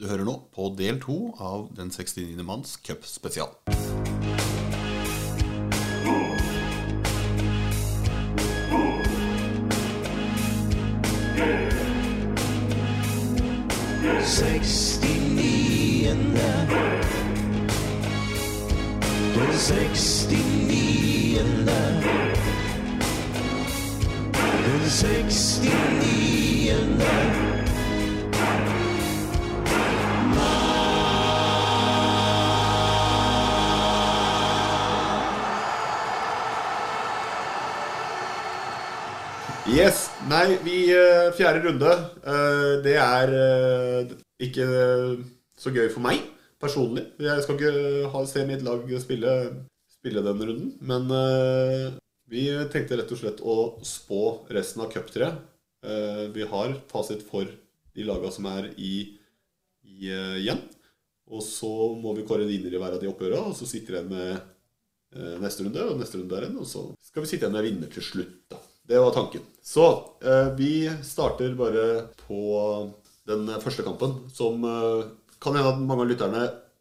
Du hører nå på del to av Den 69. manns cup spesial. Yes. Nei, vi eh, Fjerde runde. eh, det er eh, ikke så gøy for meg personlig. Jeg skal ikke ha, se mitt lag spille, spille den runden. Men vi tenkte rett og slett å spå resten av cuptreet. Vi har fasit for de laga som er i, i igjen. Og så må vi kåre vinner i hver av de oppgjøra, og så sitter jeg med neste runde og neste runde der igjen. og så skal vi sitte igjen med vinner til slutt. da. Det var tanken. Så eh, vi starter bare på den første kampen, som eh, kan hende at mange av lytterne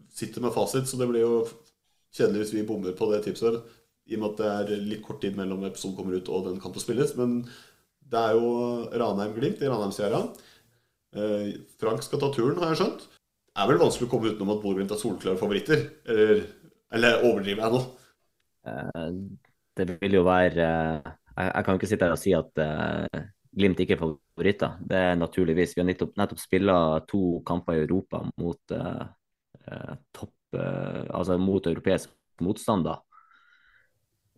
sitter med fasit, så det blir jo kjedelig hvis vi bommer på det tipset, i og med at det er litt kort tid mellom episoden kommer ut og den kampen spilles. Men det er jo Ranheim-Glimt i Ranheim-Sierra. Eh, Frank skal ta turen, har jeg skjønt. Det er vel vanskelig å komme utenom at Bodø-Glimt er solklare favoritter? Eller, eller overdriver jeg nå? Det vil jo være Jeg, jeg kan ikke sitte her og si at uh, Glimt ikke er favoritter. Det er naturligvis. Vi har nettopp, nettopp spilla to kamper i Europa mot uh, topp Altså mot europeisk motstand, da.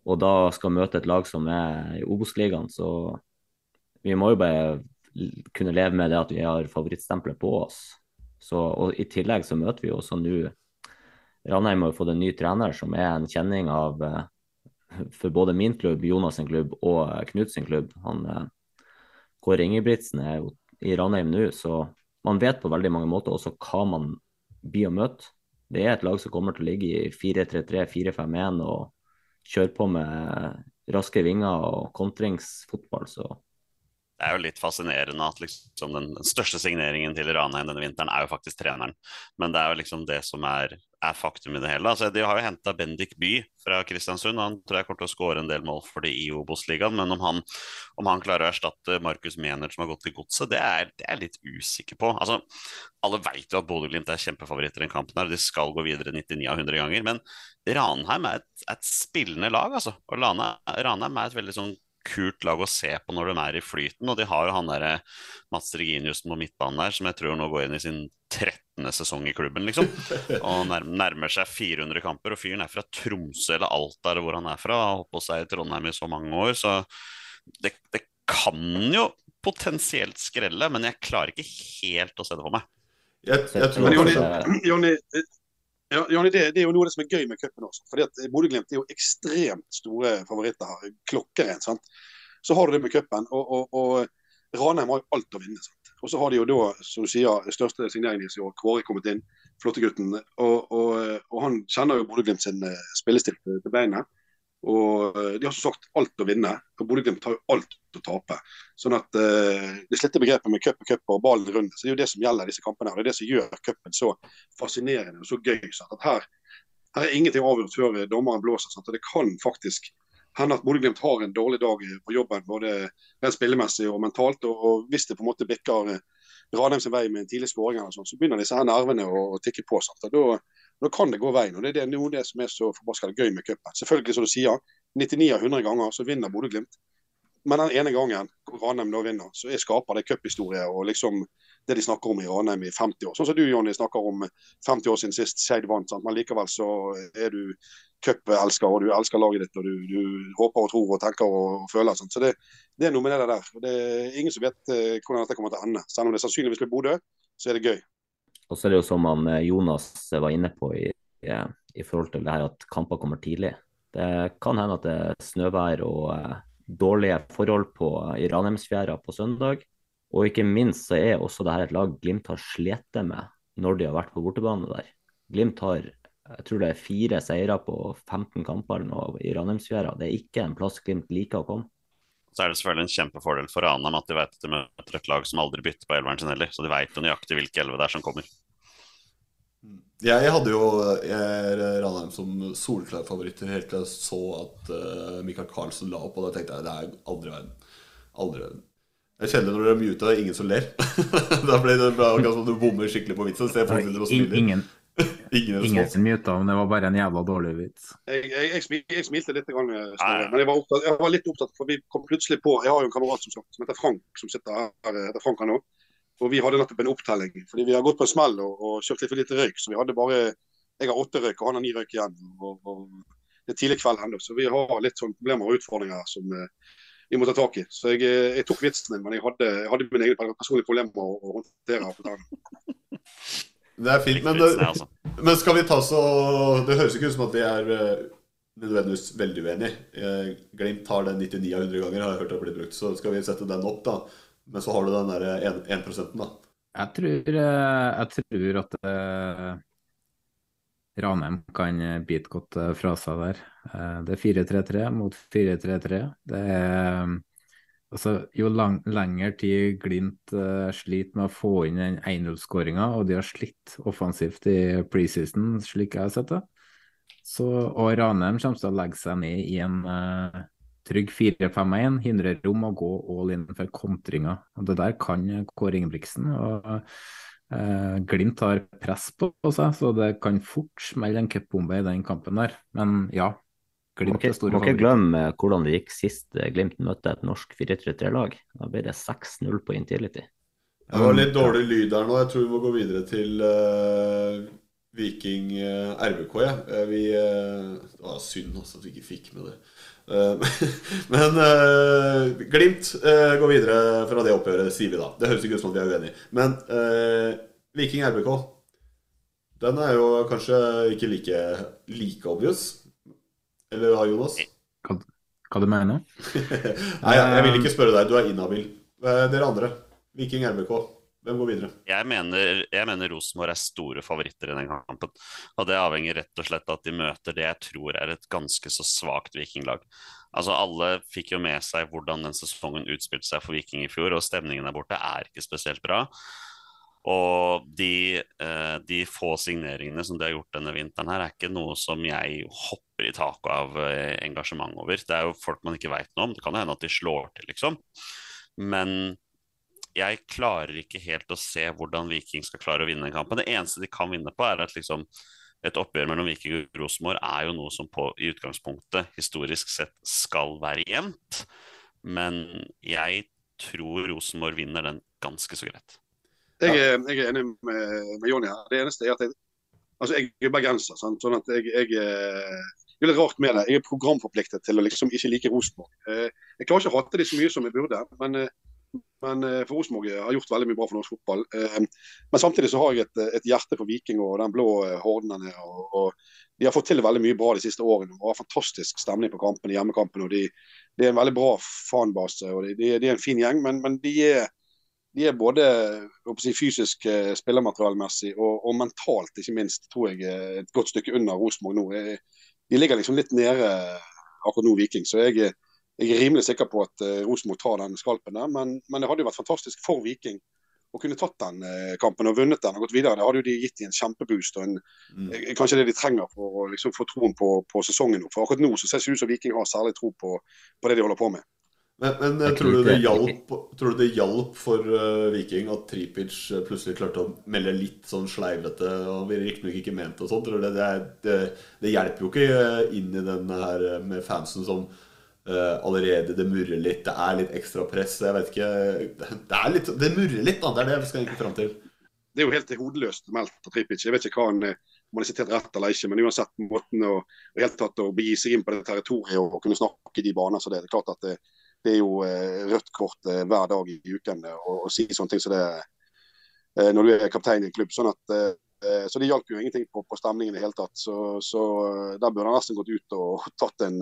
Og da skal møte et lag som er i Obos-ligaen, så vi må jo bare kunne leve med det at vi har favorittstempelet på oss. Så, og I tillegg så møter vi også nå Ranheim har jo fått en ny trener som er en kjenning av eh, for både min klubb, Jonas sin klubb og eh, Knut sin klubb. Han, eh, Kåre Ingebrigtsen er jo i Ranheim nå, så man vet på veldig mange måter også hva man blir å møte. Det er et lag som kommer til å ligge i 4-3-3, 4-5-1 og kjøre på med raske vinger og kontringsfotball. Så det er jo litt fascinerende at liksom den, den største signeringen til Ranheim denne vinteren er jo faktisk treneren. Men det er jo liksom det som er, er faktum i det hele. Altså, de har jo henta Bendik By fra Kristiansund. Han tror jeg kommer til å skåre en del mål for de i Obos-ligaen. Men om han, om han klarer å erstatte Markus Menert som har gått til godset, det er jeg litt usikker på. Altså, alle vet jo at Bodø-Glimt er kjempefavoritter i den kampen. her, De skal gå videre 99 av 100 ganger. Men Ranheim er et, et spillende lag, altså. Og Ranheim er et veldig sånn kult lag å se på når de er i flyten. Og de har jo han derre Mats Reginiussen på midtbanen der, som jeg tror nå går inn i sin 13. sesong i klubben, liksom. Og nærmer, seg 400 kamper. Og fyren er fra Tromsø eller Alta eller hvor han er fra. Har holdt på seg i Trondheim i så mange år. Så det, det kan jo potensielt skrelle, men jeg klarer ikke helt å se det for meg. Jeg, jeg tror Jonny, eh, ja, Jonny det, det er jo noe av det som er gøy med cupen også. fordi at Bodø-Glimt er jo ekstremt store favoritter her. Klokkerent. sant? Så har du det med cupen. Og, og, og Ranheim har jo alt å vinne. sant? Og så har de jo da, som du sier, største signeringen i år, Kåre kommet inn. Flottegutten. Og, og, og han kjenner jo Bodø-Glimt sin eh, spillestil til til beinet. Og eh, de har som sagt alt å vinne. og Bodø-Glimt har jo alt å tape. Sånn at uh, Det slitte begrepet med cup og cup og ballen rundt, så det er jo det som gjelder disse kampene. her, Det er det som gjør cupen så fascinerende og så gøy. Sant? At her, her er ingenting avgjort før eh, dommeren blåser. Sant? Og Det kan faktisk hende at Bodø-Glimt har en dårlig dag eh, på jobben, både rent spillemessig og mentalt. Og, og hvis det på en måte bikker eh, Ranheim sin vei med en tidlig skåring, sånn, så begynner disse her nervene å tikke på. Sant? Og da, Da kan det gå veien. og Det er det, noe det som er så forbaska gøy med cupen. Selvfølgelig, som du sier, 99 av 100 ganger så vinner Bodø-Glimt. Men den ene gangen Ranheim da vinner, så jeg skaper det cuphistorie og liksom det de snakker om i Ranheim i 50 år. Sånn som du Jonny snakker om 50 år siden sist Skeid vant. Sant? Men likevel så er du cupelsker og du elsker laget ditt og du, du, håper og tror og tenker og føler. Sant? Så det, det, er noe med det der. Det er ingen som vet uh, hvordan dette kommer til å ende. Selv om det sannsynligvis blir Bodø, så er det gøy. Og så er det jo som han eh, Jonas var inne på i, i forhold til det her at kamper kommer tidlig. Det kan hende at det er snøvær og uh, dårlige forhold på, i Ranheimsfjæra på søndag. Og ikke minst så er også det her et lag Glimt har slitt med når de har vært på bortebane der. Glimt har jeg tror det er fire seire på 15 kamper nå i Ranheimsfjæra. Det er ikke en plass Glimt liker å komme. Så er det selvfølgelig en kjempefordel for Ranheim at de vet at de møter et lag som aldri bytter på elveren sin heller. Så de vet jo nøyaktig hvilke elleve det er som kommer. Jeg hadde jo Ranheim som solklar favoritter helt til jeg så at uh, Michael Carlsen la opp, og da tenkte jeg det er aldri verden. Aldri verden. Jeg kjenner når dere er muta, det er ingen som ler. da ble det akkurat som du bommer skikkelig på vitsen. Ingen, ingen, ingen som muta, men det var bare en jævla dårlig vits. Jeg, jeg, jeg, jeg smilte litt, grann, men jeg var, opptatt, jeg var, litt opptatt, for vi kom plutselig på Jeg har jo en kamerat som, som heter Frank, som sitter her. heter Frank nå. Og vi hadde nettopp en opptelling. Fordi vi har gått på en smell og, og kjørt litt for lite røyk. Så vi hadde bare Jeg har åtte røyk, og han har ni røyk igjen. Og, og, det er tidlig kveld ennå, så vi har litt sånn problemer og utfordringer som vi må ta tak i. Så jeg, eh, jeg tok vitsen din, men jeg hadde, jeg hadde mine egne personlige problemer å, å håndtere. Det er fint, men, det, altså. men skal vi ta så Det høres ikke ut som at vi er eh, nødvendigvis veldig uenige. Eh, Glimt tar den 99 av 100 ganger, har jeg hørt det blir brukt. Så skal vi sette den opp, da. Men så har du den der 1, 1 da. Jeg tror, jeg tror at Ranheim kan eh, bite godt eh, fra seg der. Uh, det er 4-3-3 mot 4-3-3. Det er Altså, jo lang, lenger tid Glimt uh, sliter med å få inn den 1-0-skåringa, og de har slitt offensivt i preseason, slik jeg har sett det, så, og Ranheim kommer til å legge seg ned i en uh, trygg 4-5-1, hindrer rom å gå all in for kontringer. Og Det der kan Kåre Ingebrigtsen. og uh, Glimt har press på seg, så det kan fort smelle en cupbombe i den kampen der. Men ja, Glimt store favoritter. Må ikke glemme hvordan det gikk sist Glimt møtte et norsk 4-3-3-lag. Da ble det 6-0 på Intility. Det var litt dårlig lyd der nå. Jeg tror vi må gå videre til uh, Viking uh, RBK. Ja. Uh, det var synd også at vi ikke fikk med det. men Glimt går videre fra det oppgjøret, sier vi da. Det høres ikke ut som at vi er uenige. Men Viking RBK, den er jo kanskje ikke like, like obvious. Eller hva, Jonas? Hva, hva du mener Nei, jeg vil ikke spørre deg. Du er inhabil. Dere andre. Viking RBK. Hvem går videre? Jeg mener, jeg mener Rosenborg er store favoritter i den kampen. Og det avhenger rett og slett av at de møter det jeg tror er et ganske så svakt vikinglag. Altså Alle fikk jo med seg hvordan den sesongen utspilte seg for Viking i fjor, og stemningen der borte er ikke spesielt bra. Og de, eh, de, få signeringene som de har gjort denne vinteren, her er ikke noe som jeg hopper i taket av eh, engasjement over. Det er jo folk man ikke veit noe om. Det kan hende at de slår til, liksom. Men jeg klarer ikke helt å se hvordan Viking skal klare å vinne den kampen. Det eneste de kan vinne på, er at liksom et oppgjør mellom Viking og Rosenborg er jo noe som på, i utgangspunktet historisk sett skal være jevnt. Men jeg tror Rosenborg vinner den ganske så greit. Jeg, er, jeg er enig med, med Jonny her. Det eneste er at jeg, altså jeg er bergenser. Sant? sånn at jeg, jeg, det er litt rart med det. Jeg er programforpliktet til å liksom ikke like Rosenborg. Eh, jeg klarer ikke å hate de så mye som jeg burde, men, eh, men eh, for Rosenborg har gjort veldig mye bra for norsk fotball. Men samtidig så har jeg et, et hjerte for Viking og den blå horden der nede. Og, og, de har fått til veldig mye bra de siste årene og har fantastisk stemning på kampene, hjemmekampene. og de, de, er en veldig bra fanbase og de, de, de er en fin gjeng, men, men de er de er både si, fysisk eh, spillermaterialmessig og, og, mentalt, ikke minst, tror jeg eh, et godt stykke under Rosenborg nå. De ligger liksom litt nede akkurat nå, Viking. Så jeg, jeg er rimelig sikker på at Rosenborg tar den skalpen der. Men, men, det hadde jo vært fantastisk for Viking å kunne tatt den kampen og vunnet den og gått videre. Det hadde jo de gitt i en kjempeboost og en, mm. kanskje det de trenger for å liksom, få troen på, på sesongen. For akkurat nå så ser det ut som Viking har særlig tro på, på det de holder på med. Men, men tror, du det hjalp, tror du det hjalp for uh, Viking at Tripic eh, plutselig klarte å melde litt sånn sleivete og riktignok ikke ment og sånt? Tror det, det, det, det hjelper jo ikke eh, inn i den her med fansen som uh, allerede det murrer litt, det er litt ekstra press. Jeg vet ikke Det, er litt, det murrer litt, da. Det er det vi skal egentlig fram til. Det er jo helt hodeløst meldt av Tripic. Jeg vet ikke hva han om han er sitert rett eller ikke, men uansett måten å, å, helt tatt å begi seg inn på det territoriet og, kunne snakke i de baner så det, det er klart at det, det er jo eh, rødt kort eh, hver dag i uken å, si sånne ting som det eh, når du er kaptein i en klubb. sånn at så det hjalp jo ingenting på, på stemningen i det hele tatt. Så, så der burde han nesten gått ut og tatt en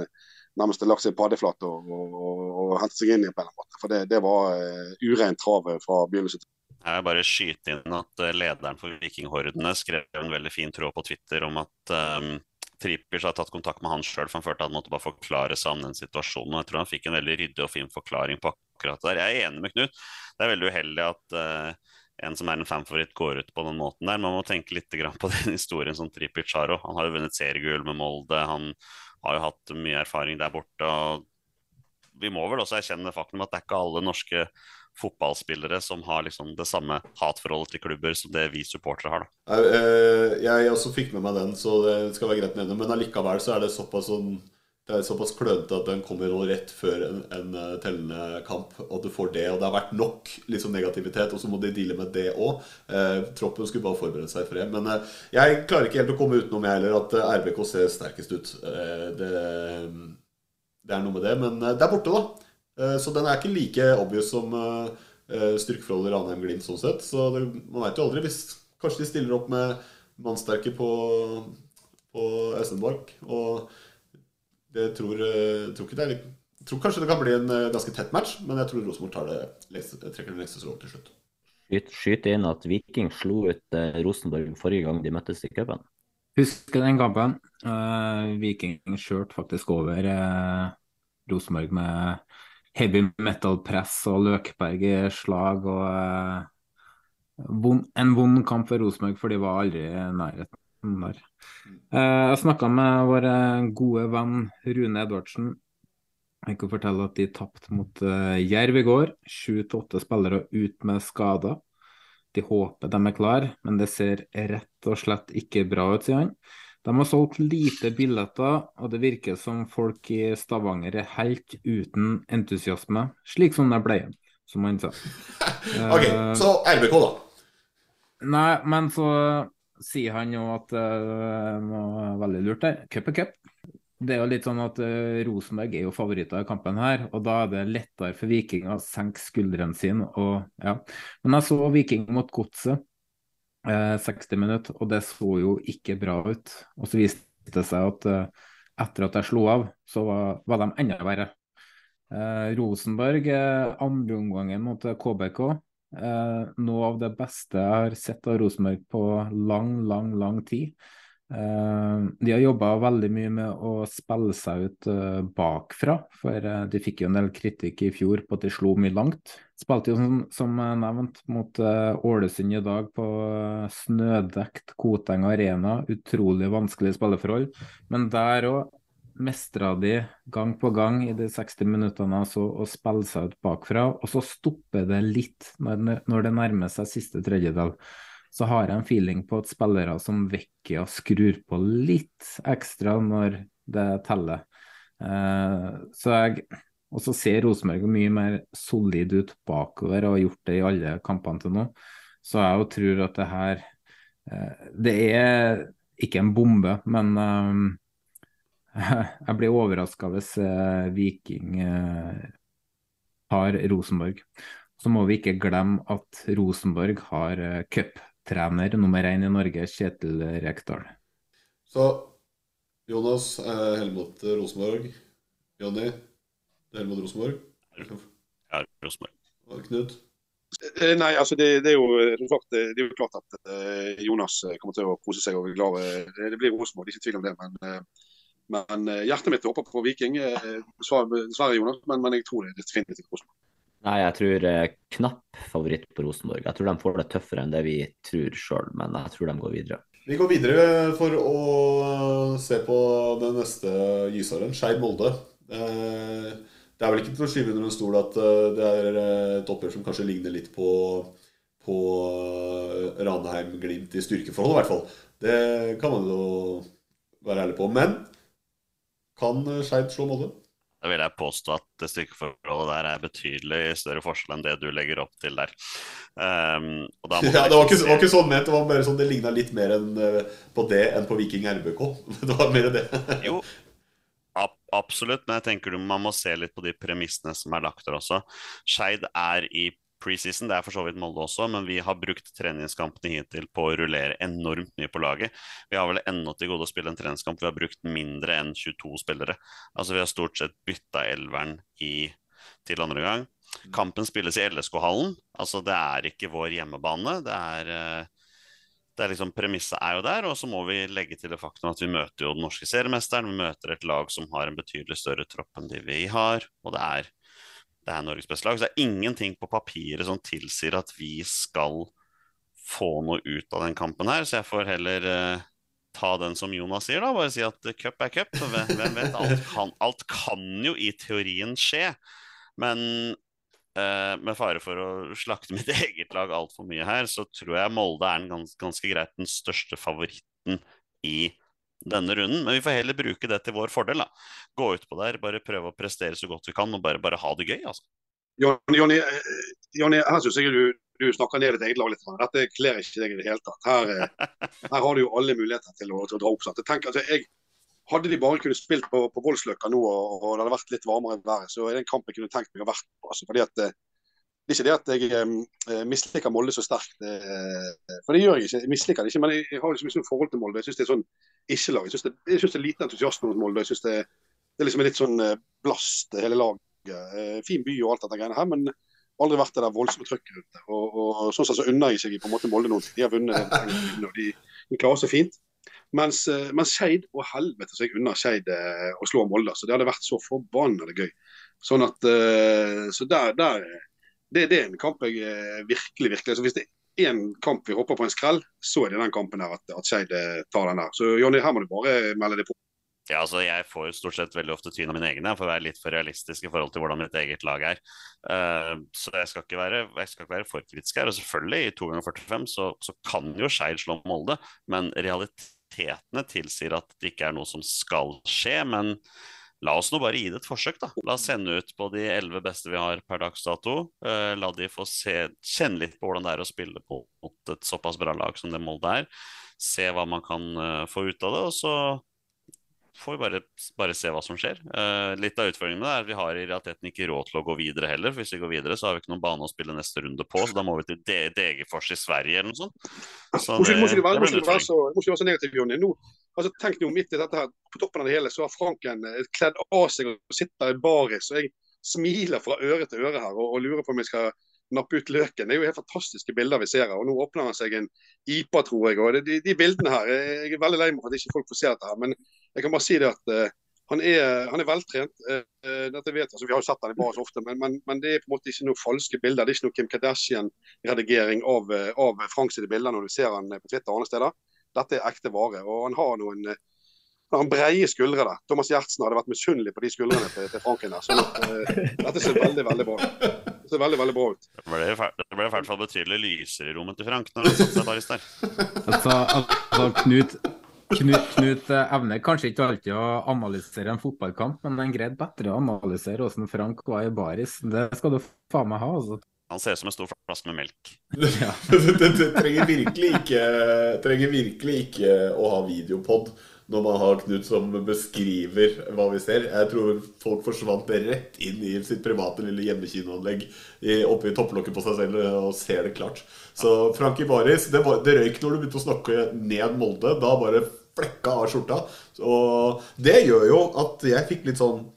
nærmest lagt seg paddeflat og, og, og, og hentet seg inn igjen på en eller måte. For det, det var uh, ureint trav fra begynnelsen til Jeg vil bare skyte inn at lederen for Vikinghordene skrev en veldig fin tråd på Twitter om at um, Tripic har tatt kontakt med han sjøl, for han følte han måtte bare forklare seg om den situasjonen. og Jeg tror han fikk en veldig ryddig og fin forklaring på akkurat det der. Jeg er enig med Knut. Det er veldig uheldig at uh, en som er en fanfavoritt, går ut på den måten der. Man må tenke litt på den historien som Tripic har òg. Han har jo vunnet seriegull med Molde. Han har jo hatt mye erfaring der borte. og Vi må vel også erkjenne faktum at det er ikke alle norske fotballspillere som har liksom det samme hatforholdet til klubber som det vi supportere har. da. Jeg, eh, jeg også fikk med meg den, så det skal være greit med. Men allikevel så er det såpass sånn såpass klønete at den kommer rett før en, en eh, tellende kamp. Og du får det, og det har vært nok liksom, negativitet, og så må de deale med det òg. Eh, troppen skulle bare forberede seg for det. Men jeg klarer ikke helt å komme utenom jeg heller at RBK ser sterkest ut. Det, det er noe med det. Men det er borte, da. Eh, så den er ikke like obvious som eh, eh, styrkeforholdet Ranheim-Glimt sånn sett. Så det, man veit jo aldri hvis kanskje de stiller opp med mannsterke på, på Estenborg. Og det tror, tror ikke det er jeg tror kanskje det kan bli en ganske tett match, men jeg tror Rosenborg tar det, trekker den lengste strået til slutt. Skyt, skyt inn at Viking slo ut Rosenborg forrige gang de møttes i cupen. Husker den kampen. Uh, Viking kjørte faktisk over uh, Rosenborg med heavy metal-press og Løkberg i slag. og eh, En vond kamp for Rosenborg, for de var aldri i nærheten der. Eh, jeg snakka med vår eh, gode venn Rune Edvardsen. Jeg kan fortelle at de tapte mot uh, Jerv i går. Sju til åtte spillere ut med skader. De håper de er klar, men det ser rett og slett ikke bra ut, sier han. De har solgt lite billetter, og det virker som folk i Stavanger er helt uten entusiasme, slik som det ble, som han sa. Ok, Eh, så RBK, da. Nei, men så sier han jo at uh, noe veldig lurt der. Cup er cup. Det er jo litt sånn at Rosenberg Rosenborg er jo favoritter i kampen her, og da er det lettere for Viking å senke skuldrene sine. Og, ja. Men jeg så Viking mot Godset eh, 60 minutter, og det så jo ikke bra ut. Og så viste det seg at eh, etter at jeg slo av, så var, var de enda verre. Eh, Rosenborg, eh, andreomgangen mot eh, KBK. Eh, noe av det beste jeg har sett av Rosenborg på lang, lang, lang tid. Eh, de har jobba veldig mye med å spille seg ut eh, bakfra, for eh, de fikk jo en del kritikk i fjor på at de slo mye langt. Spilte jo som, som nevnt mot Ålesund i dag på snødekt Koteng Arena. Utrolig vanskelige spilleforhold. Men der òg mestra de gang på gang i de 60 minuttene altså å spille seg ut bakfra, og så stopper det litt når, når det nærmer seg siste tredjedel så har jeg en feeling på at spillere som Vecchia skrur på litt ekstra når det teller. Eh, så jeg Og så ser Rosenborg mye mer solid ut bakover og har gjort det i alle kampene til nå. Så jeg jo tror at det her eh, Det er ikke en bombe, men eh, jeg blir overraska hvis Viking tar Rosenborg. Så må vi ikke glemme at Rosenborg har uh, cuptrener nummer én i Norge, Kjetil Rekdal. Så Jonas eh, Helmut Rosenborg. Jonny Helmut Rosenborg. Ja, Rosenborg. Og Knut? Eh, Nei, altså det, det, er jo, som sagt, det er jo klart at eh, Jonas kommer til å kose seg og bli glad. eh, Det blir Rosenborg, ikke tvil om det. Men, eh, men eh, hjertet mitt håper på Viking. eh, dessverre, Jonas, men, men jeg tror det er definitivt Rosenborg. Nei, jeg tror eh, knapp favoritt på Rosenborg. Jeg tror de får det tøffere enn det vi tror sjøl, men jeg tror de går videre. Vi går videre for å se på den neste gyseren, Skeid Molde. Eh, det er vel ikke til å skyve under en stol at eh, det er eh, et oppgjør som kanskje ligner litt på, på eh, Ranheim-Glimt i styrkeforhold, i hvert fall. Det kan man jo være ærlig på. Men kan Skeid slå Molde? Da vil jeg påstå at det styrkeforholdet der er betydelig større forskjell enn det du legger opp til der. Um, ja, det, var ikke, var ikke sånn ment, det var bare sånn det ligna litt mer enn, på det enn på Viking RBK. Det var mer det. jo, absolutt, men jeg tenker man må se litt på de premissene som er lagt der også. Skeid er i preseason, det er for så vidt Molde også, men vi har brukt treningskampene hittil på å rullere enormt mye på laget. Vi har vel ennå til gode å spille en treningskamp vi har brukt mindre enn 22 spillere. Altså Vi har stort sett bytta elveren i, til andre gang. Kampen spilles i LSK-hallen. Altså Det er ikke vår hjemmebane. Det er uh, det er liksom, Premisset er jo der, og så må vi legge til det faktum at vi møter jo den norske seriemesteren. Vi møter et lag som har en betydelig større tropp enn de vi har, og det er, det er Norges beste lag. Så det er ingenting på papiret som tilsier at vi skal få noe ut av den kampen her, så jeg får heller eh, ta den som Jonas sier, da. Bare si at cup er cup. Hvem vet? Alt kan, alt kan jo i teorien skje. Men eh, med fare for å slakte mitt eget lag altfor mye her, så tror jeg Molde er den gans ganske greit den største favoritten i denne runden. Men vi får heller bruke det til vår fordel. da. Gå ut på der, bare prøve å prestere så godt vi kan og bare, bare ha det gøy. altså. Jonny, Jonny her syns jeg du, du, snakker ned ditt eget lag litt. Dette kler ikke deg i det hele tatt. Her, eh, her, har du jo alle muligheter til å, til å dra opp. Sant? Tenk, altså, jeg, hadde de bare kunnet spilt på, på Voldsløkka nå og, og, det hadde vært litt varmere i været, så er det en kamp jeg kunne tenkt meg å vært på. Altså, fordi at, eh, det er ikke det at jeg eh, misliker Molde så sterkt, eh, for det gjør jeg ikke. Jeg misliker det ikke, men jeg har liksom ikke noe forhold til Molde. Jeg synes det er sånn ikke-lag. Jeg syns det, jeg synes det er liten entusiasme mot Molde. Jeg synes det, det er liksom litt sånn eh, blast, hele laget. Eh, fin by og alt dette greiene her, men aldri vært det der voldsomme trøkket rundt det. Og, og, sånn sett så unner jeg seg på en måte Molde ting, De har vunnet, og de, de klarer seg fint. Mens, eh, mens Skeid og helvete så jeg unner Skeid å slå Molde. Så det hadde vært så forbanna gøy. Sånn at, så der, der det, det, er en kamp jeg virkelig virkelig så Hvis det én kamp vi hopper på en skrell, så er det den kampen her at, at Skeid tar den der. Så Jonny, her må du bare melde deg på. Ja, altså Jeg får stort sett veldig ofte tyn av mine egne, for å være litt for realistisk i forhold til hvordan mitt eget lag er. Uh, så jeg skal, ikke være, jeg skal ikke være for kritisk her. Og selvfølgelig, i 2 ganger 45 så, så kan jo Skeid slå Molde, men realitetene tilsier at det ikke er noe som skal skje. Men la oss nå bare gi det et forsøk, da. La oss sende ut på de elleve beste vi har per dags dato. Uh, la de få se, kjenne litt på hvordan det er å spille på, mot et såpass bra lag som det Molde er. Se hva man kan uh, få ut av det. og så får vi bare, bare, se hva som skjer. Uh, litt av utfordringen er at vi har i realiteten ikke råd til å gå videre heller. for Hvis vi går videre, så har vi ikke noen bane å spille neste runde på, så da må vi til Degerfors i Sverige eller noe sånt. Så det, må ikke være, så, så negativ, Jonny. Altså, tenk nå midt i dette her, på toppen av det hele, så har Franken eh, kledd av seg og sitter i baris. og jeg smiler fra øre til øre her og, og lurer på om jeg skal nappe ut løken. Det er jo helt fantastiske bilder vi ser her. og Nå åpner han seg en IPA, tror jeg. og de, de, bildene her, Jeg er veldig lei meg for at ikke folk får se dette. her, Men jeg kan bare si det at uh, han, er, han er, veltrent. Uh, dette vet jeg, altså, Vi har jo sett han i bar så ofte, men, men, men, det er på en måte ikke noen falske bilder. Det er ikke noe Kim Kardashian-redigering av, av Frank sine bilder når du ser han på Twitter og andre steder. Dette er ekte vare. og Han har noen han breie skuldre. da. Thomas Gjertsen hadde vært misunnelig på de skuldrene til, til Franken. der. Så, uh, dette ser veldig veldig bra ut Det ser veldig veldig bra ut. Det ble, det ble i hvert fall betydelig lysere i rommet til Frank når han satte seg baris der. altså, altså Knut, Knut, Knut eh, evner kanskje ikke alltid å analysere en fotballkamp, men han greide bedre å analysere hvordan Frank var i baris. Det skal du faen meg ha. altså. Han ser ut som en stor flaske med melk. Ja. det, det, trenger, virkelig ikke, trenger virkelig ikke å ha videopod når man har Knut som beskriver hva vi ser. Jeg tror folk forsvant rett inn i sitt private lille hjemmekinoanlegg oppe i topplokket på seg selv og ser det klart. Så Frank Baris, det, var, det røyk når du begynte å snakke ned Molde. Da bare flekka av skjorta. Og det gjør jo at jeg fikk litt sånn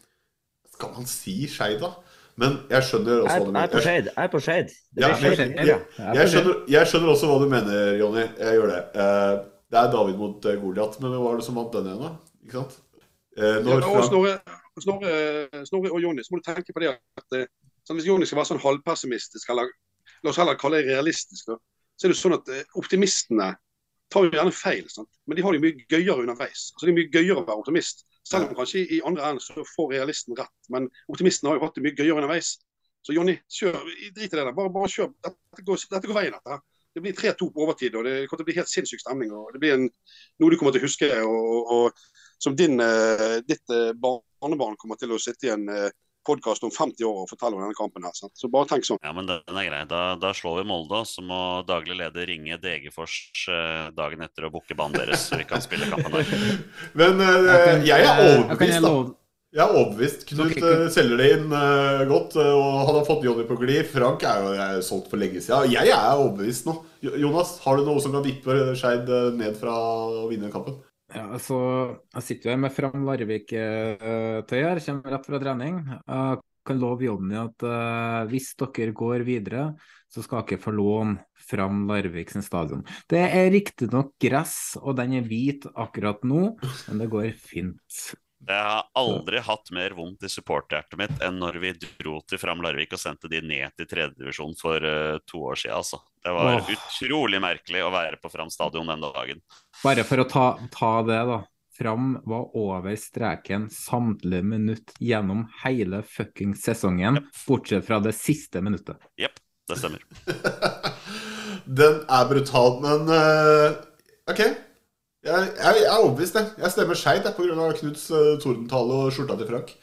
Skal man si Skeid, da? Men jeg skjønner også hva du mener. Jeg er på Skeid. Jeg er på. Ja, jeg, jeg, jeg, jeg, skjønner også hva du mener, Jonny. Jeg gjør det. Det er David mot uh, Goliat, men hvem var det som vant den igjen, da? Ikke sant? Eh, ja, og Snorre, Snorre, Snorre, og Jonny, så må du tenke på det at eh, sånn, hvis Jonny skal være sånn halvpessimistisk, eller la oss heller kalle det realistisk, da, så er det sånn at eh, optimistene tar jo gjerne feil. Sant? Men de har det mye gøyere underveis. Altså, det er mye gøyere å være optimist Selv om kanskje i andre enden så får realisten rett. Men optimisten har jo hatt det mye gøyere underveis. Så Jonny, kjør, drit i det der. Bare, bare kjør. Dette går, dette går veien, dette. her. Det blir 3-2 på overtid, og det kommer til å bli helt sinnssyk stemning. og Det blir en, noe du kommer til å huske. og, og Som din, eh, ditt eh, barnebarn kommer til å sitte i en eh, podkast om 50 år og fortelle om denne kampen. her, sant? Så bare tenk sånn. Ja, men den er grei. Da, da slår vi Molde, og så må daglig leder ringe Degerfors dagen etter og booke banen deres, så vi kan spille kampen der. Men Jeg er overbevist, da. Jeg er overbevist. Knut eh, selger det inn uh, godt, eh, og han har fått Jonny på glid. Frank er jo er solgt for lenge siden. Jeg er overbevist nå. Jonas, har du noe som kan vippe Skeid ned fra å vinne kampen? Ja, altså, jeg sitter jo her med Fram Larvik-tøy her, kommer rett fra trening. Jeg kan love Jonny at hvis dere går videre, så skal dere få låne Fram Larvik sin stadion. Det er riktignok gress, og den er hvit akkurat nå, men det går fint. Jeg har aldri hatt mer vondt i supporterhjertet mitt enn når vi dro til Fram Larvik og sendte de ned til tredjedivisjon for uh, to år siden. Altså. Det var oh. utrolig merkelig å være på Fram stadion den dagen. Bare for å ta, ta det, da. Fram var over streken samtlige minutt gjennom hele fucking sesongen, bortsett fra det siste minuttet. Jepp, det stemmer. Den er brutal, men uh, OK. Jeg, jeg, jeg er overbevist, jeg. Jeg stemmer Skeid pga. Knuts uh, tordentale og skjorta til Frank.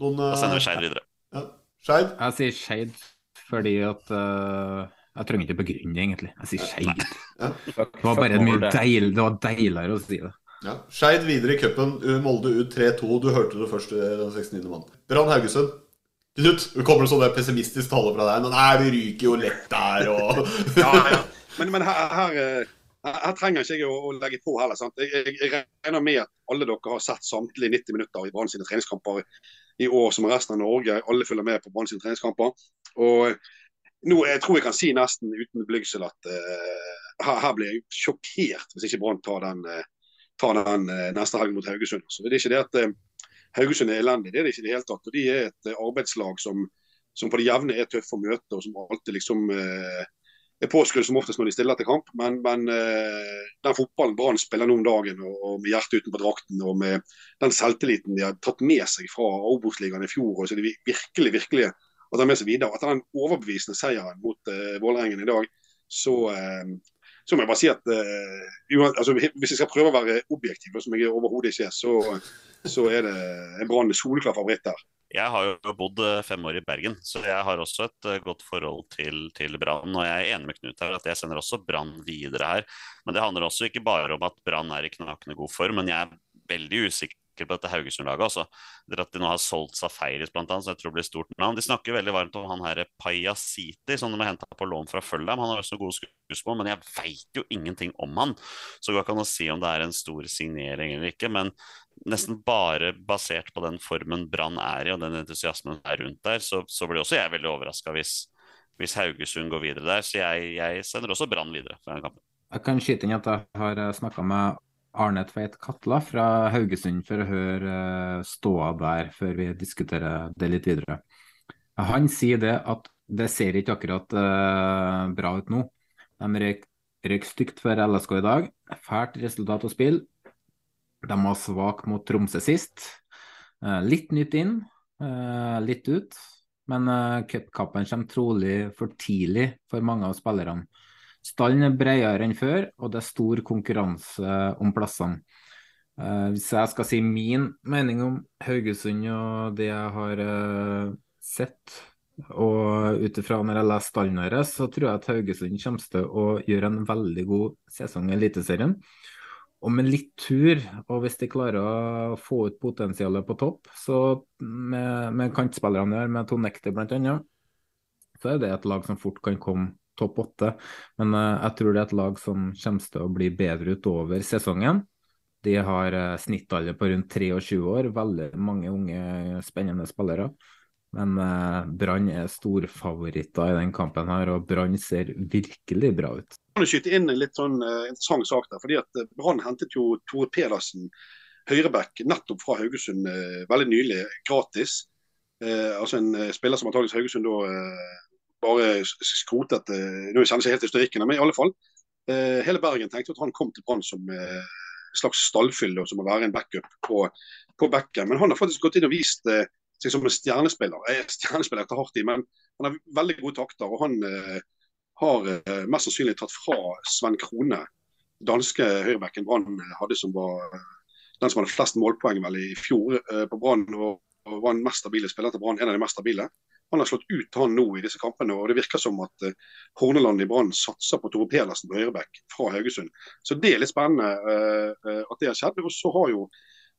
Noen, Da sender vi eh, Skeid videre. Ja. Skeid? Jeg sier Skeid fordi at uh, Jeg trenger ikke begrunne det, egentlig. Jeg sier Skeid. Ja. Det var bare mye deil, det var deiligere å si det. Ja. Skeid videre i cupen. Molde ut 3-2. Du hørte det først den 69. mann. Brann Haugesund. Knut, det kommer sånn der pessimistisk tale fra deg. Nei, vi ryker jo lett der, og Ja, ja. Men, men her, her, eh, her, trenger ikke jeg å, å legge på heller. sant? Jeg, jeg, jeg regner med at alle dere har sett samtlige 90 minutter i Brann sine treningskamper i år som resten av Norge. Alle følger med på Brann sine treningskamper. Og nå jeg tror jeg kan si nesten uten blygsel at uh, her, her blir jeg sjokkert hvis ikke Brann tar den, uh, tar den uh, neste helg mot Haugesund. Så det er ikke det at eh, Haugesund er elendig, det er det ikke i det hele tatt. Og De er et eh, arbeidslag som, som på det jevne er tøffe å møte, og som alltid liksom eh, er påskrudd som oftest når de stiller til kamp. Men, men eh, den fotballen Brann spiller nå om dagen, og med hjertet utenpå drakten, og med den selvtilliten de har tatt med seg fra Obos-ligaen i fjor, og så de virkelig, virkelig har tatt med seg videre. Etter den overbevisende seieren mot uh, Vålerengen i dag, så, uh, så må jeg bare si at uh, altså, hvis jeg skal prøve å være objektiv, som jeg overhodet ikke er, så, så er det en Brann soleklar favoritt der. Jeg har jo bodd eh, fem år i Bergen, så jeg har også et eh, godt forhold til, til Brann. Og jeg er enig med Knut her at jeg sender også Brann videre her. Men det handler også ikke bare om at Brann er i knakende god form, men jeg er veldig usikker på dette Haugesund-laget. Altså. At de nå har solgt Safaris blant annet, så jeg tror blir stort navn. De snakker veldig varmt om han her Payasiti, som de har henta på lån fra Følheim. Han har også gode skuespill, men jeg veit jo ingenting om han. Så det går ikke an å si om det er en stor signering eller ikke. men nesten bare basert på den formen Brann er i og den entusiasmen er rundt der, så, så blir også jeg veldig overraska hvis, hvis Haugesund går videre der. Så jeg, jeg sender også Brann videre fra den kampen. Jeg kan skyte inn at jeg har snakka med Arne Tveit Katla fra Haugesund for å høre eh, ståa der, før vi diskuterer det litt videre. Han sier det at det ser ikke akkurat eh, bra ut nå. De røyk stygt for LSK i dag. Fælt resultat å spille. De var svake mot Tromsø sist. Eh, litt nytt inn, eh, litt ut. Men uh, cupkampen kommer trolig for tidlig for mange av spillerne. Stallen er bredere enn før, og det er stor konkurranse om plassene. Eh, hvis jeg skal si min mening om Haugesund og det jeg har eh, sett, og ut ifra når jeg leser stallen deres, så tror jeg at Haugesund kommer til å gjøre en veldig god sesong i Eliteserien. Og med litt tur, og hvis de klarer å få ut potensialet på topp, så med, med kantspillerne der, med Tonekte bl.a., så er det et lag som fort kan komme topp åtte. Men uh, jeg tror det er et lag som kommer til å bli bedre utover sesongen. De har uh, snittalder på rundt 23 år, veldig mange unge, spennende spillere. Men eh, Brann er storfavoritter i den kampen her, og Brann ser virkelig bra ut. Jeg kan skyte inn en litt sånn uh, interessant sak der. fordi at Brann hentet jo Tore Pedersen, høyreback, nettopp fra Haugesund uh, veldig nylig, gratis. Uh, altså En spiller som antakeligvis Haugesund da bare skrotet Nå kjenner ikke helt historikken, men i alle fall. hele Bergen tenkte at han kom til Brann som slags stallfyll som å være en backup på, på bekken. Men han har faktisk gått inn og vist eh, seg som en stjernespiller. Jeg er stjernespiller etter hardt i, men han har veldig gode takter. og Han eh, har eh, mest sannsynlig tatt fra Sven Krone, danske høyrebekken Brann hadde, som var den som hadde flest målpoeng vel i fjor eh, på Brann. og og var en mest stabile spiller til Brann, en av de mest stabile. Han har slått ut han nå i disse kampene, og det virker som at eh, Horneland i Brann satser på Tore Pedersen på høyreback fra Haugesund. Så det er litt spennende uh, at det har skjedd. Og så har jo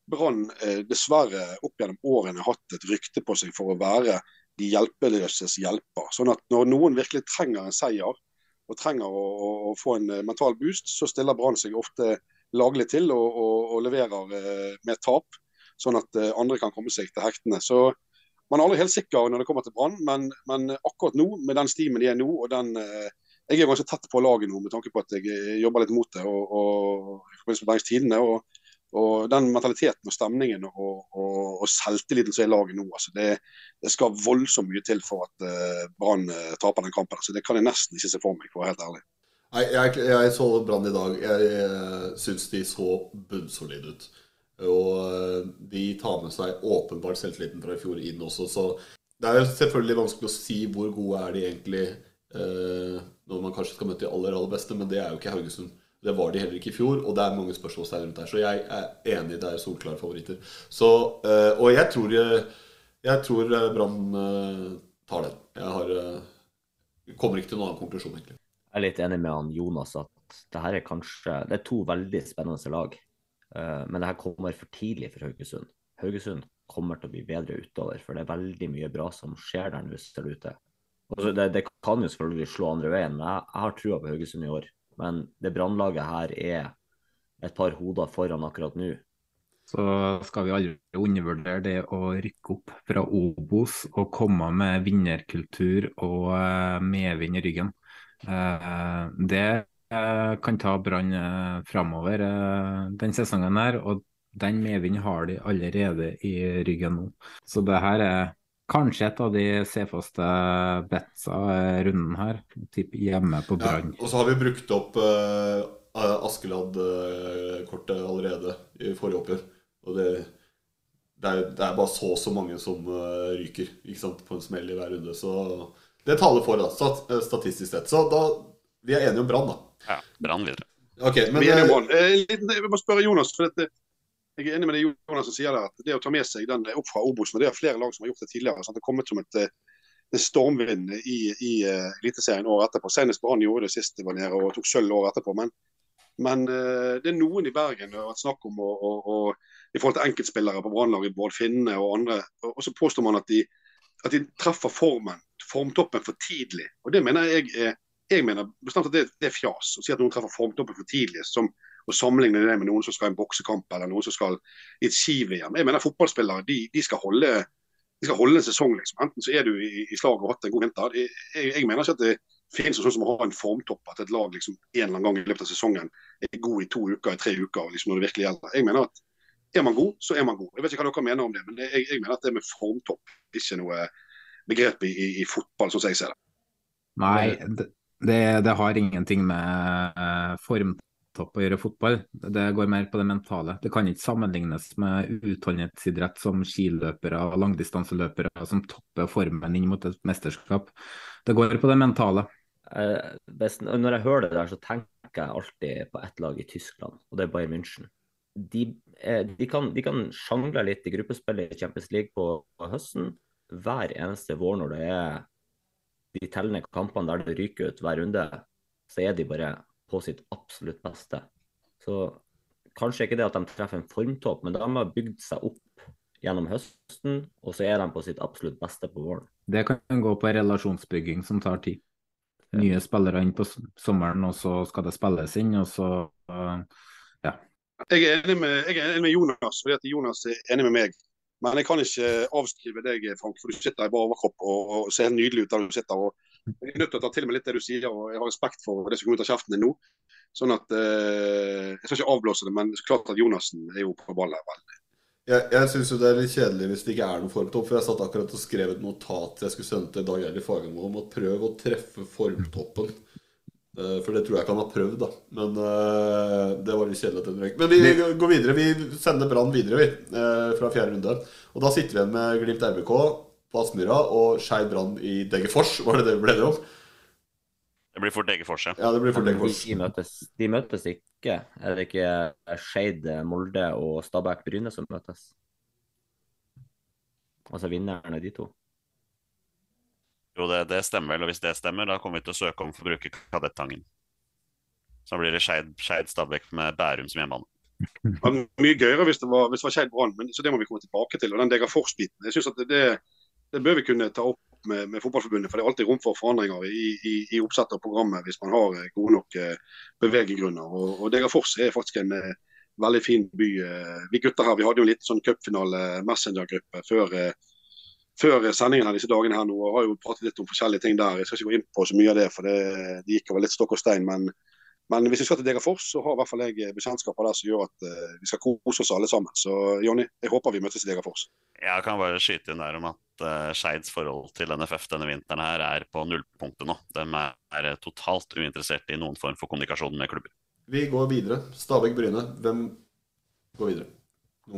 Brann dessverre opp gjennom årene hatt et rykte på seg for å være de hjelpeløses hjelper. Sånn at når noen virkelig trenger en seier og trenger å, å, få en mental boost, så stiller Brann seg ofte laglig til og, og, og leverer med tap sånn at eh, andre kan komme seg til hektene. Så man er aldri helt sikker når det kommer til Brann, men, men, akkurat nå, med den stimen de er nå, og den eh, Jeg er ganske tett på laget nå med tanke på at jeg eh, jobber litt mot det og, og, i forbindelse med. Og, og, den mentaliteten og stemningen og, og, og selvtilliten som er i laget nå, altså det, det, skal voldsomt mye til for at uh, Brann uh, taper den kampen. Altså det kan jeg nesten ikke se for meg, for å være helt ærlig. Nei, jeg, jeg så Brann i dag. Jeg, jeg syns de så bunnsolide ut. Og eh, de tar med seg åpenbart selvtilliten fra i fjor inn også. Så det er jo selvfølgelig vanskelig å si hvor gode er de egentlig eh, når man kanskje skal møte de aller, aller beste, men det er jo ikke Haugesund. Det var de heller ikke i fjor, og det er mange spørsmålstegn rundt her. Så jeg er enig, det er solklare favoritter. Så, eh, og jeg tror, jeg tror eh, Brann eh, tar den. Jeg har, eh, kommer ikke til noen annen konklusjon, egentlig. Jeg er litt enig med han Jonas at det her er kanskje Det er to veldig spennende lag. Eh, men det her kommer for tidlig for Haugesund. Haugesund kommer til å bli bedre utover, for det er veldig mye bra som skjer der nå, ser ut. Det, det, kan jo selvfølgelig slå andre veien, men jeg, jeg har trua på Haugesund i år. Men det brannlaget her er et par hoder foran akkurat nå. Så skal vi aldri undervurdere det å rykke opp fra Obos og komme med vinnerkultur og eh, medvind i ryggen. Eh, det Eh, kan ta Brann framover den sesongen her. Og den medvinden har de allerede i ryggen nå. Så det her er kanskje et av de sefeste betsa runden her. Typ hjemme på Brann. Ja, og så har vi brukt opp uh, Askeladd-kortet allerede i forrige oppgjør. Og det, det, er, det er, bare så og så mange som uh, ryker ikke sant, på en smell i hver runde. Så det taler for, da, statistisk sett. Så da, vi er enige om Brann, da. Ja, Brann videre. Okay, men, eh, eh, jeg må spørre Jonas. for dette, jeg er enig med det Jonas som sier det, at det å ta med seg den opp fra Obos, men det er flere lag som har gjort det tidligere. Sant? Det har kommet som et, eh, en stormvind i, i uh, Eliteserien året etterpå. Senest Brann gjorde det sist de var nede og tok sølv året etterpå. Men, men det er noen i Bergen det har vært snakk om og, og, og, i forhold til enkeltspillere på Brannlaget, Bård Finne og andre. Og så påstår man at de, at de treffer formen, formtoppen for tidlig. Og Det mener jeg er jeg mener bestemt at det, det er fjas å si at noen treffer formtoppen for tidlig. som å sammenligne det med noen som skal i en boksekamp eller noen som skal i et ski-VM. Jeg mener Fotballspillere de, de, skal holde, de, skal holde, en sesong. liksom. Enten så er du i, i slaget og hatt en god vinter. Jeg, jeg, mener ikke at det finnes sånn som å ha en formtopp, at et lag liksom en eller annen gang i løpet av sesongen er god i to uker, i tre uker, liksom når det virkelig gjelder. Jeg mener at er man god, så er man god. Jeg vet ikke hva dere mener om det, men jeg, jeg, mener at det med formtopp ikke noe begrep i, i, i fotball, sånn som jeg ser det. Nei, det, det, har ingenting med uh, formtopp å gjøre fotball. Det går mer på det mentale. Det kan ikke sammenlignes med utholdenhetsidrett som skiløpere og langdistanseløpere som topper formen inn mot et mesterskap. Det går på det mentale. Best, når jeg hører det der, så tenker jeg alltid på ett lag i Tyskland, og det er Bayern München. De, eh, de, kan, de kan sjangle litt i gruppespillet i Champions League på, på høsten. Hver eneste vår når det er de tellende kampene der det ryker ut hver runde, så er de bare på sitt absolutt beste. Så kanskje ikke det at de treffer en formtopp, men de har bygd seg opp gjennom høsten, og så er de på sitt absolutt beste på våren. Det kan gå på relasjonsbygging som tar tid. Nye spillere inn på sommeren, og så skal det spilles inn, og så uh, ja. Jeg er, enig med, jeg er enig med Jonas, fordi at Jonas er enig med meg. Men jeg kan ikke avskrive deg, Frank, for du sitter i bare overkropp og, og ser helt nydelig ut der du sitter. og Jeg er nødt til å ta til meg litt det du sier, og jeg har respekt for det som kommer ut av kjeften din nå. Sånn at eh, Jeg skal ikke avblåse det, men det er klart at Jonassen er jo på ballen veldig. Jeg, jeg syns det er litt kjedelig hvis det ikke er noen formtopp. For jeg satt akkurat og skrev et notat jeg skulle sende til Dag Eilif Fagermo om å prøve å treffe formtoppen Eh, For det tror jeg ikke han har prøvd, da. Men uh, det var litt kjedelig. at den røyk. Men vi går videre. Vi sender Brann videre, vi. Uh, fra fjerde runde. Og da sitter vi igjen med Glimt RBK på Aspmyra og Skei Brann i Degerfors. Var det det vi ble enige om? Det blir fort Degerfors, ja. Ja, det blir fort Degerfors. De møtes, de møtes ikke. Er det ikke Skeid, Molde og Stabæk Bryne som møtes? Altså vinneren av de to. Jo, det, det stemmer vel. Og hvis det stemmer, da kommer vi til å søke om for å bruke Kadettangen. Så da blir det Skeid Stabæk med Bærum som hjemmebane. Det var mye gøyere hvis det var, hvis det var Skeid Brann, men så det må vi komme tilbake til. Og den Degerfors-biten, jeg synes at det, det, det bør vi kunne ta opp med, med Fotballforbundet. For det er alltid rom for forandringer i, i, i oppsettet av programmet hvis man har eh, gode nok eh, beveggrunner. Og, og Degerfors er faktisk en eh, veldig fin by. Vi gutter her vi hadde jo en liten sånn cupfinale Messenger-gruppe før, før sendingen her disse dagene her nå, og har jo pratet litt om forskjellige ting der. Jeg skal ikke gå inn på så mye av det, for det, det gikk over litt stokk og stein. men men hvis vi skal til Degerfors, så har i hvert fall jeg bekjentskaper der som gjør at vi skal kose oss alle sammen. Så Jonny, jeg håper vi møtes i Degerfors. Jeg kan bare skyte inn der om at uh, Skeids forhold til NFF denne vinteren her er på nullpunktet nå. De er, er totalt uinteressert i noen form for kommunikasjon med klubber. Vi går videre. Stabæk-Bryne. Hvem går videre?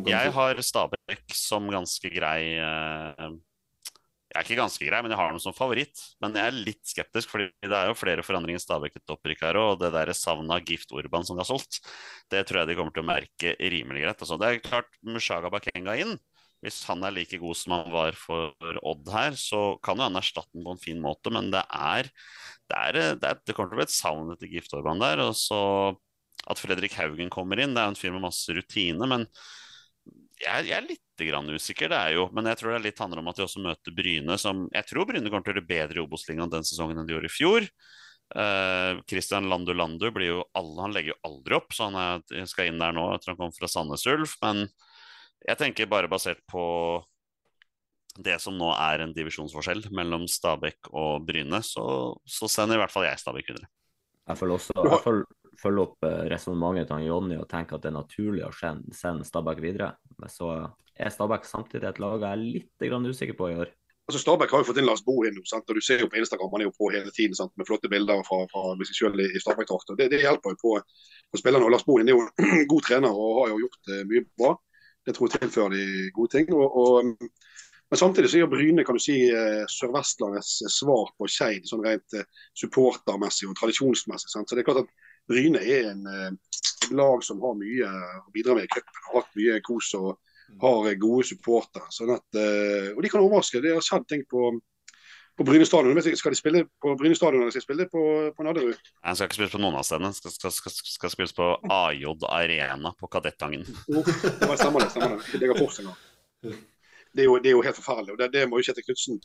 Jeg har Stabæk som ganske grei uh, Jeg er ikke ganske grei, men jeg har dem som favoritt. Men jeg er litt skeptisk, fordi det er jo flere forandringer i Stabæk etter opprykk her. Og det der savnet av Gift-Urban som de har solgt, det tror jeg de kommer til å merke rimelig greit. Altså, det er klart Mushaga Bakenga inn. Hvis han er like god som han var for Odd her, så kan jo han erstatte den på en fin måte, men det er Det, er, det, er, det kommer til å bli et savn etter Gift-Urban der. Og så at Fredrik Haugen kommer inn, det er jo en fyr med masse rutine, men jeg, jeg er litt grann usikker, det er jo. Men jeg tror det er litt handler om at de også møter Bryne, som Jeg tror Bryne kommer til å gjøre bedre i Obos-ligaen den sesongen enn de gjorde i fjor. Uh, Christian Landu Landu blir jo alle, han legger jo aldri opp, så han er, skal inn der nå etter han kom fra Sandnes Ulf. Men jeg tenker bare basert på det som nå er en divisjonsforskjell mellom Stabæk og Bryne, så, så sender i hvert fall jeg Stabæk videre. Jeg følger også jeg følger, følger opp eh, resonnementet til Jonny og tenker at det er naturlig å sende, Stabæk videre. Men så er Stabæk samtidig et lag jeg er litt grann usikker på i år. Altså Stabæk har jo fått inn Lars Bohin inn, sant? og du ser jo på Instagram han er jo på hele tiden sant? med flotte bilder fra, fra seg selv i, i Stabæk-drakt. Det, det hjelper jo på, på spillerne. og Lars Bohin er jo en god trener og har jo gjort eh, mye bra. Det tror jeg tilfører de gode ting. og, og men samtidig så gjør Bryne kan du si, eh, Sør-Vestlandets svar på Skeid sånn rent eh, supportermessig og tradisjonsmessig. Sant? Så det er klart at Bryne er en eh, lag som har mye å bidra med i cupen. Har hatt mye kos og har eh, gode supportere. Sånn at, eh, og de kan overraske. Det har skjedd ting på, på Bryne stadion. Skal de spille på Bryne stadion eller skal de spille på, på Nadderud? Han skal ikke spilles på noen av stedene. Skal, skal, skal, skal spilles på AJ Arena på Kadettangen. Oh, det var- stemmer det. stemmer det. Det. Det er, jo, det er jo helt forferdelig. og Det, det må jo Kjetil Knutsen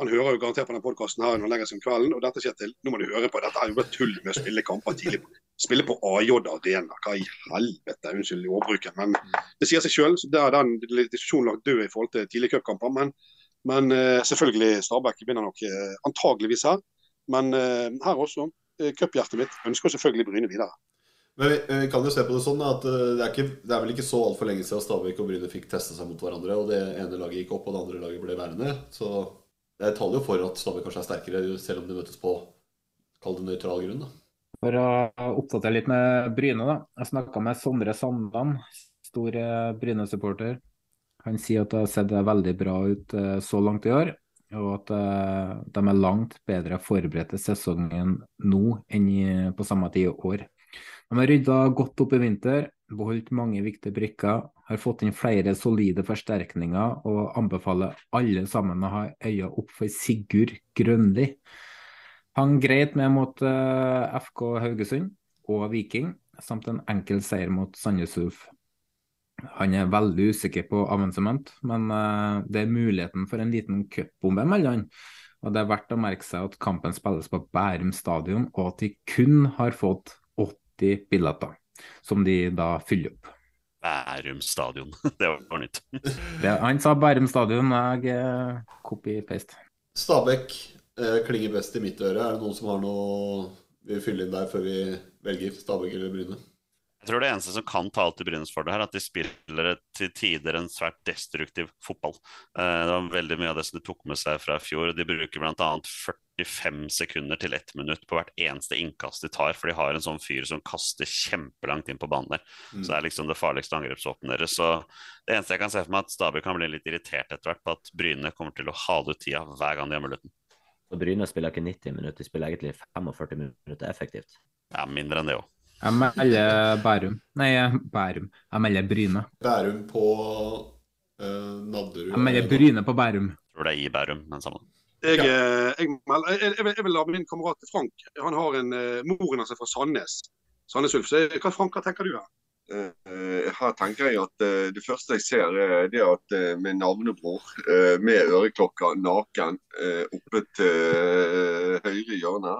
Han hører jo garantert på denne podkasten her når han legger seg om kvelden. Og dette Kjetil, nå må du høre på. Dette er jo bare tull med å spille kamper tidlig. Spille på AJ Arena. Hva i helvete? Unnskyld ordbruken. Men det sier seg sjøl. Der er den diskusjonen lagt død i forhold til tidlige cupkamper. Men, men eh, selvfølgelig, Stabæk vinner nok eh, antageligvis her. Men eh, her også. Eh, Cuphjertet mitt ønsker selvfølgelig Bryne videre. Men vi, kan jo se på det sånn at det er, ikke, det er vel ikke så altfor lenge siden Stabæk og Bryne fikk teste seg mot hverandre, og det ene laget gikk opp, og det andre laget ble værende. Så det taler jo for at Stabæk kanskje er sterkere, selv om de møtes på kall det nøytral grunn. da. For å oppdatere litt med Bryne, da. Jeg snakka med Sondre Sandland, stor Bryne-supporter. Han sier at det har sett veldig bra ut eh, så langt i år, og at eh, de er langt bedre forberedt til sesongen nå enn på samme tid i år. De har rydda godt opp i vinter, beholdt mange viktige brikker, har fått inn flere solide forsterkninger og anbefaler alle sammen å ha øya opp for Sigurd Grønli. Han greit med mot eh, FK Haugesund og Viking, samt en enkel seier mot Sandnes Ulf. Han er veldig usikker på avansement, men eh, det er muligheten for en liten cupbombe mellom han. Og det er verdt å merke seg at kampen spilles på Bærum stadion, og at de kun har fått 80 billetter, som de da fyller opp. Bærum stadion. Det var nytt. Det, han sa Bærum stadion, jeg eh, copy-paste. Stabæk eh, klinger best i mitt øre. Er det noen som har noe vi vil fylle inn der før vi velger Stabæk eller Bryne? Jeg tror det eneste som kan ta alt til Brynes her er at de spiller til tider en svært destruktiv fotball. Eh, Det var veldig mye av det som de tok med seg fra i fjor. De bruker bl.a. 45 sekunder til ett minutt på hvert eneste innkast de tar, for de har en sånn fyr som kaster kjempelangt inn på banen der. Mm. Så det er liksom det farligste angrepsvåpenet deres. Så det eneste jeg kan se for meg, er at Stabøk kan bli litt irritert etter hvert på at Bryne kommer til å hale ut tida hver gang de har muligheten. Så Bryne spiller ikke 90 minutter, de spiller egentlig 45 minutter effektivt. Ja, mindre enn det òg. Jeg melder Bærum. Nei, Bærum. Jeg melder Bryne. Bærum på uh, Nadderud. Jeg melder Bryne på Bærum. Tror det er i Bærum, men sammen. Jeg, eh, jeg, jeg, jeg, vil- jeg vil la min kamerat Frank Han har en uh, moren hans er fra Sandnes. Sandnes Ulf. Så hva, Frank, hva tenker du her? Uh, her tenker jeg at uh, det første jeg ser, er det at uh, min navnebror eh, med øreklokker, naken, eh, oppe til eh, høyre hjørne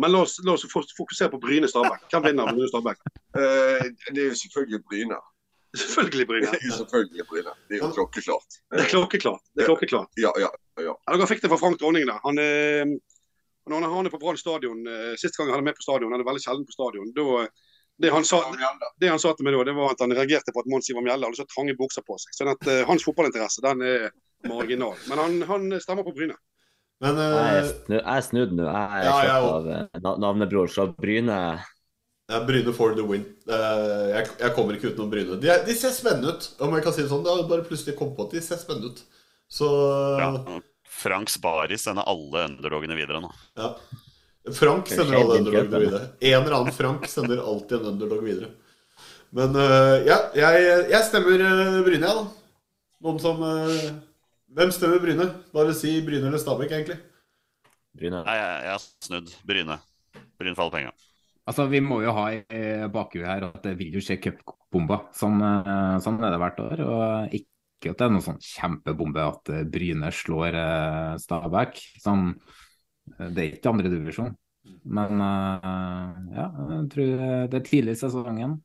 Men la oss, la oss fokusere på Bryne Stabæk. Hvem vinner Bryne Stabæk? Uh, det er jo selvfølgelig Bryne. Selvfølgelig Bryne. Det er jo selvfølgelig Bryne. Det er jo klokkeklart. Det er klokkeklart. Det er klokkeklart. Ja, ja, ja. Dere fikk det fra Frank Dronning. der. Han, uh, når han er på Brann stadion, uh, Sist gang han er med på stadion, han er veldig sjelden på stadion. Da, det, han sa, det han sa til meg da, det var at han reagerte på at Mons Ivar Mjelde hadde så trange bukser på seg. Sånn at eh, hans fotballinteresse den er marginal. Men han, han stemmer på Bryne. Men Jeg er uh, snu- jeg er snudd nå. Jeg er Ja, kjøpt ja, av eh, na- navnebror, så Bryne ja, Bryne for the win. Uh, jeg, jeg kommer ikke utenom Bryne. De, de ser spennende ut, om jeg kan si det sånn. Det har bare plutselig kommet på at de ser spennende ut. Så Ja. Franks Bari sender alle underdogene videre nå. ja. Frank sender alle underdogene videre. En eller annen Frank sender alltid en underdog videre. Men uh, ja, jeg, jeg stemmer uh, Bryne, jeg, da. Noen som eh, Hvem stemmer Bryne? Bare si Bryne eller Stabæk, egentlig. Bryne. Nei, jeg, jeg har snudd Bryne. Bryne faller penga. Altså, Vi må jo ha i eh, bakhuet her at det vil jo skje cupbomber. Sånn, eh, sånn er det hvert år. Og ikke at det er noen sånn kjempebombe at eh, Bryne slår Stabæk. Sånn, det er ikke andredivisjon. Men ja, jeg tror det er tidlig i sesongen.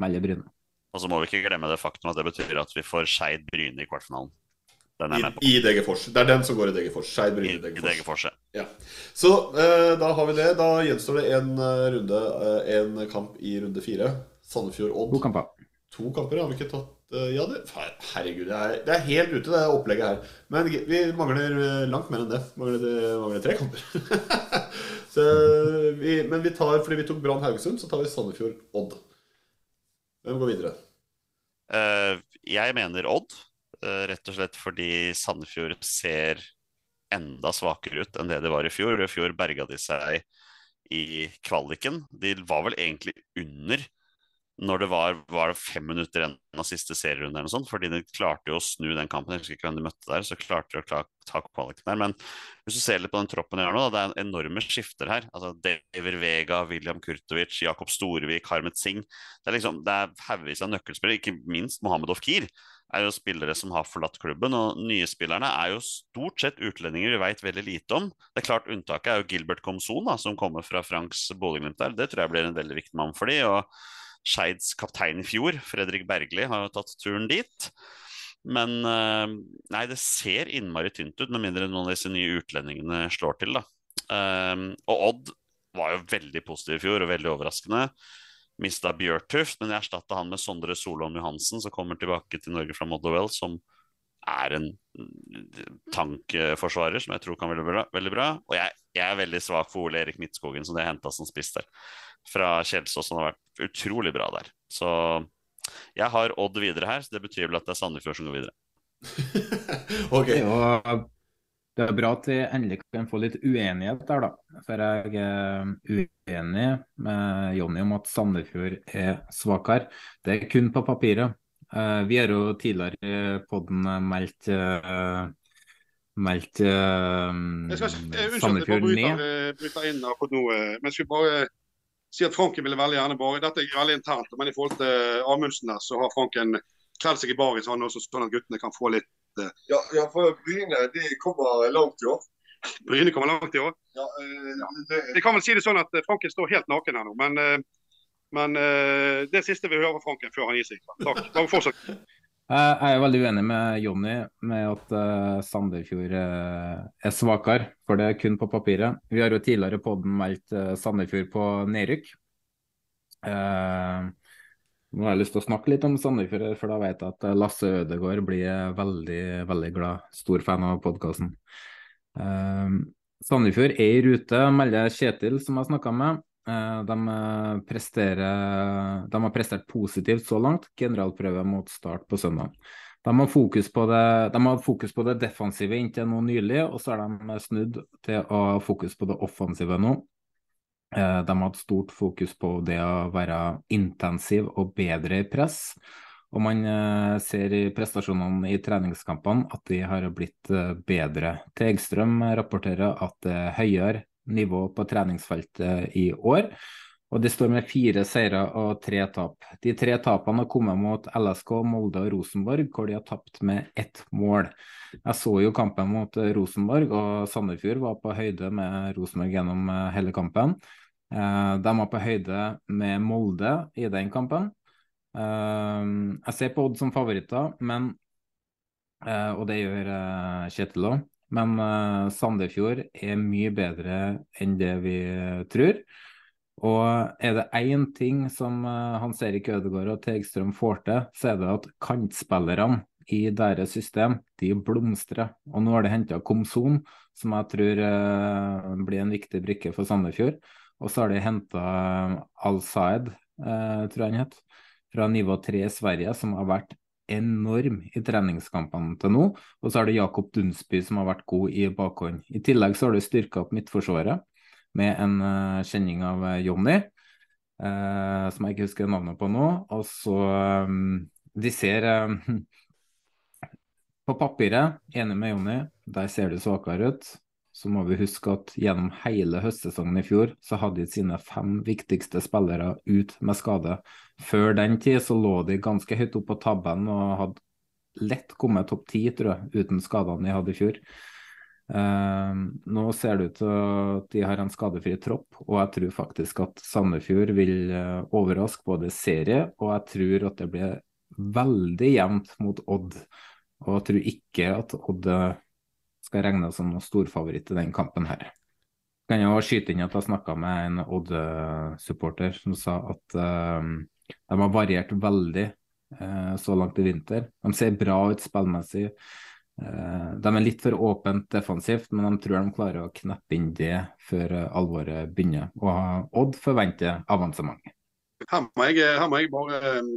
Melder Bryne. Og så må vi ikke glemme det faktum at det betyr at vi får Skeid Bryne i kvartfinalen. Den er I, med på. I Degerfors. Det er den som går i Degerfors. Skeid Bryne i I Degerfors. Degerfors, ja. Ja. Så eh, da har vi det. Da gjenstår det en eh, runde, eh, en kamp i runde fire. Sandefjord-Odd. To kamper. To kamper har vi ikke tatt eh, Ja, det, herregud, det er, det er helt ute, det opplegget her. Men vi mangler langt mer enn det. Mangler, det mangler tre kamper. så vi, men vi tar, fordi vi tok Brann Haugesund, så tar vi Sandefjord-Odd. Hvem går videre? Uh, jeg mener Odd, rett og slett fordi Sandefjord ser enda svakere ut enn det de var i fjor. I fjor berga de seg i kvaliken. De var vel egentlig under når det var, var det fem minutter igjen av siste serierunde, eller noe sånt, fordi de klarte jo å snu den kampen. Jeg husker ikke hvem de møtte der, så klarte de å kla- ta kvaliken der. Men hvis du ser litt på den troppen de har nå, da, det er enorme skifter her. Altså Daver Vega, William Kurtovic, Jakob Storevik, Harmet Singh. Det er liksom, det er haugevis av nøkkelspillere, ikke minst Mohammed Ofkir. Er jo spillere som har forlatt klubben, og nye spillerne er jo stort sett utlendinger vi veit veldig lite om. Det er klart Unntaket er jo Gilbert Komson, da, som kommer fra Franks Bodø-Glimt der. Det tror jeg blir en veldig viktig mann for de, og Skeids kaptein i fjor, Fredrik Bergli, har jo tatt turen dit. Men eh, nei, det ser innmari tynt ut, med mindre noen av disse nye utlendingene slår til. da. Um, og Odd var jo veldig positiv i fjor, og veldig overraskende. Mista Bjørtuft, men jeg erstatta han med Sondre Solholm Johansen, som kommer tilbake til Norge fra Motherwell, som er en mm, tankforsvarer som jeg tror kan være veldig bra. Veldig bra. Og jeg, jeg er veldig svak for Ole Erik Midtskogen, som de har henta som spiss der. Fra Kjelsås, som har vært utrolig bra der. Så jeg har Odd videre her, så det betyr vel at det er Sandefjord som går videre. ok. jo det er bra at vi endelig kan få litt uenighet der, da. For jeg er uenig med Jonny om at Sandefjord er svakere. Det er kun på papiret. Eh, Vi har jo tidligere i meldt eh, meldt eh, eh, bare Sandefjord ned. eh, eh, jeg skulle bare si at Franken ville veldig gjerne bare Dette er veldig internt, men i forhold til Amundsen der, så har Franken kledd seg i baris, han også, sånn at guttene kan få litt Ja, ja, for Bryne de kommer langt i år. Bryne kommer langt i år. Ja, eh, det, Jeg kan vel si det sånn at eh, Franken står helt naken her nå, men, eh, men det siste vi hører fra Franken før han gir seg. Takk. Bare fortsett. Jeg er veldig uenig med Jonny med at uh, Sandefjord uh, er svakere, for det er kun på papiret. Vi har jo tidligere på den meldt uh, Sandefjord på nedrykk. Eh, nå har jeg lyst til å snakke litt om Sandefjord, for da vet jeg at eh, Lasse Ødegaard blir veldig, veldig glad. Stor fan av podkasten. Sandefjord er i rute, melder Kjetil, som jeg snakka med. Eh, de, presterer, de har prestert positivt så langt. Generalprøve mot start på søndag. De har, fokus på det, de har fokus på det defensive inntil nå nylig, og så har de snudd til å ha fokus på det offensive nå. Eh, de hatt stort fokus på det å være intensiv og bedre i press. Og man eh, ser i prestasjonene i treningskampene at de har blitt eh, bedre. Tegstrøm rapporterer at det er høyere nivå på treningsfeltet i år. Og de står med fire seire og tre tap. De tre tapene har kommet mot LSK, Molde og Rosenborg, hvor de har tapt med ett mål. Jeg så jo kampen mot Rosenborg, og Sandefjord var på høyde med Rosenborg gjennom eh, hele kampen. Eh, de var på høyde med Molde i den kampen. Eh, jeg ser på Odd som favoritter, men, og det gjør Kjetil òg. Men Sandefjord er mye bedre enn det vi tror. Og er det én ting som uh, Hans Erik Ødegaard og Tegstrøm får til, så er det at kantspillerne i deres system de blomstrer. Og nå har de henta Komson, som jeg tror uh, blir en viktig brikke for Sandefjord. Og så har de henta uh, Al-Saed, tror jeg han het, fra nivå 3 i Sverige, som har vært enorm i treningskampene til nå. Og så har det Jakob Dunsby, som har vært god i bakhånd. I tillegg så har du styrka opp midtforsvaret med en uh, kjenning av uh, Jonny, uh, som jeg ikke husker navnet på nå. Og så um, De ser På papiret, enig med Jonny, der ser det svakere ut. Så må vi huske at gjennom hele høstsesongen i fjor så hadde de sine fem viktigste spillere ut med skade. Før den tid så lå de ganske høyt opp på tabben og hadde lett kommet topp ti, tror jeg, uten skadene de hadde i fjor. Uh, nå ser det ut til at de har en skadefri tropp, og jeg tror faktisk at Sandefjord vil uh, overraske både serie, og jeg tror at det blir veldig jevnt mot Odd. Og jeg tror ikke at Odd eh, skal regnes som noen storfavoritt i den kampen her. Kan jeg skyte inn at jeg snakka med en Odd-supporter som sa at uh, de har variert veldig så langt i vinter. De ser bra ut spillmessig. Eh, de er litt for åpent defensivt, men de tror de klarer å kneppe inn det før eh, alvoret begynner. Og Odd forventer avansement. Her må jeg, her må jeg bare eh,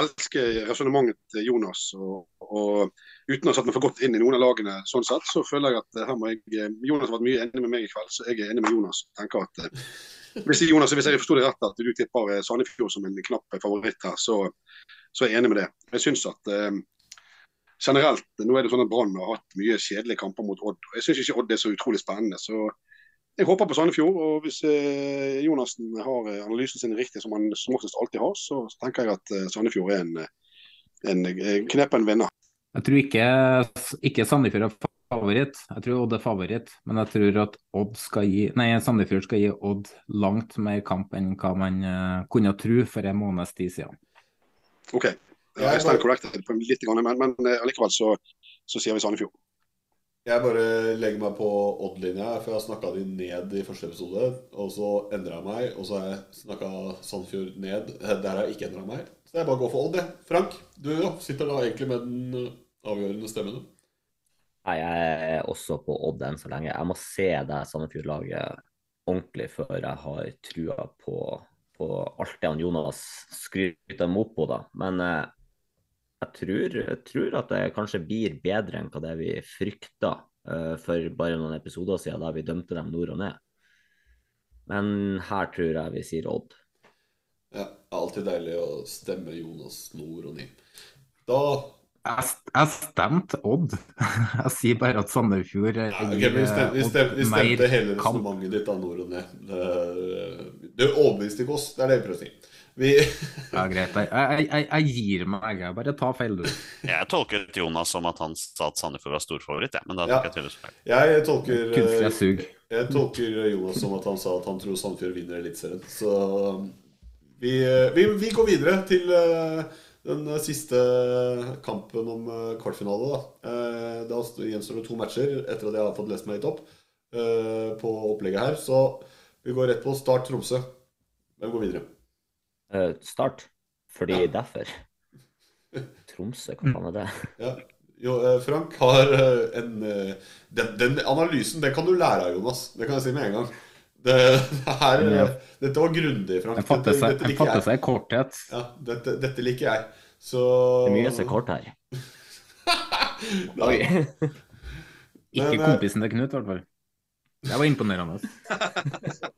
elske resonnementet til Jonas. Og, og, uten å ha satt meg for godt inn i noen av lagene, sånn sett, så føler jeg at her må jeg Jonas har vært mye enig med meg i kveld, så jeg er enig med Jonas. tenker at hvis, Jonas, hvis jeg forsto det rett, at du tipper Sandefjord som en knapp favoritt her, så, så er jeg enig med det. Jeg synes at generelt, nå er det sånn at Brann har hatt mye kjedelige kamper mot Odd. Jeg syns ikke Odd er så utrolig spennende. så jeg håper på Sandefjord. og Hvis eh, Jonassen har eh, analysen sin riktig, som han som oftest alltid har, så tenker jeg at eh, Sandefjord er en, en, en knepen vinner. Jeg tror ikke, ikke Sandefjord er favoritt, jeg tror Odd er favoritt. Men jeg tror at Odd skal gi, nei, Sandefjord skal gi Odd langt mer kamp enn hva man uh, kunne tro for en måneds tid siden. Ok, jeg stand corrected på litt, men, men eh, allikevel så, så sier vi Sandefjord. Jeg bare legger meg på Odd-linja, for jeg har snakka de ned i første episode. Og så endra jeg meg, og så har jeg snakka Sandefjord ned. Der har jeg ikke endra meg. Så jeg bare går for Odd, jeg. Frank, du ja, sitter da egentlig med den avgjørende stemmen? Nei, jeg er også på Odd enn så lenge. Jeg må se det Sandefjord-laget ordentlig før jeg har trua på, på alt det han Jonas skryter dem opp på. da. Men eh, jeg tror, jeg tror, at det kanskje blir bedre enn hva det vi frykta uh, for bare noen episoder siden, da vi dømte dem nord og ned. Men her tror jeg vi sier Odd. Ja, alltid deilig å stemme Jonas nord og ned. Da jeg, jeg stemte Odd. Jeg sier bare at Sandefjord ja, okay, vi, stemte, vi, stemte, vi stemte hele resonnementet ditt av nord og ned. Det overbeviste ikke oss, det er det vi prøver å si. Vi... ja, greit. Jeg, jeg, jeg, jeg, gir meg. Jeg bare ta feil, du. Jeg tolket Jonas som at han sa at Sandefjord var storfavoritt, ja, men da ja. jeg tydeligvis feil. Jeg tolker, eh, jeg tolker Jonas som at han sa at han tror Sandefjord vinner Eliteserien. Så um, vi, eh, vi, vi, går videre til uh, den siste kampen om kvartfinale. Da. Da gjenstår det to matcher etter at jeg har fått lest meg litt opp på opplegget her. Så vi går rett på Start Tromsø. Hvem går videre? Uh, start. Fordi ja. derfor. Tromsø, hva faen er det? Ja. Jo, eh, Frank har eh, en eh, den, den analysen den kan du lære av, Jonas. Det kan jeg si med en gang. Det, det her, Ja. Dette var grundig, Frank. Den fatter seg, dette den fatter jeg. seg i korthet. Ja, dette, dette liker jeg. Så Det er mye som er kort her. Oi. Ikke eh, kompisen til Knut, i hvert fall. Det var imponerende.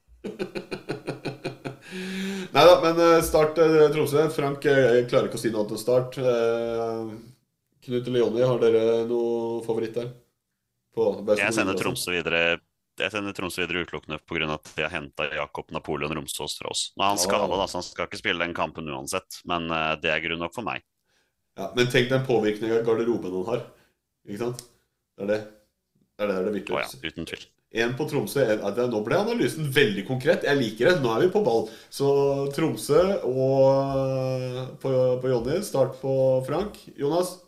Nei da, men eh, Start eh, Tromsø. Frank eh, jeg klarer ikke å si noe annet enn Start. Eh, Knut eller Jonny, har dere noe favoritt der? Jeg sender. Tromsø videre jeg sender Tromsø videre utelukkende pga. at de har henta Jakob Napoleon Romsås fra oss. Nå er han skada, så han skal ikke spille den kampen uansett, men eh, det er grunn nok for meg. Ja, men tenk den påvirkninga garderoben han har. Ikke sant? Det er det. Det er det, det er det Å ja, uten tvil. En på Tromsø en, Nå ble analysen veldig konkret. Jeg liker det. Nå er vi på ball. Så Tromsø og på, på Jonny. Start på Frank. Jonas?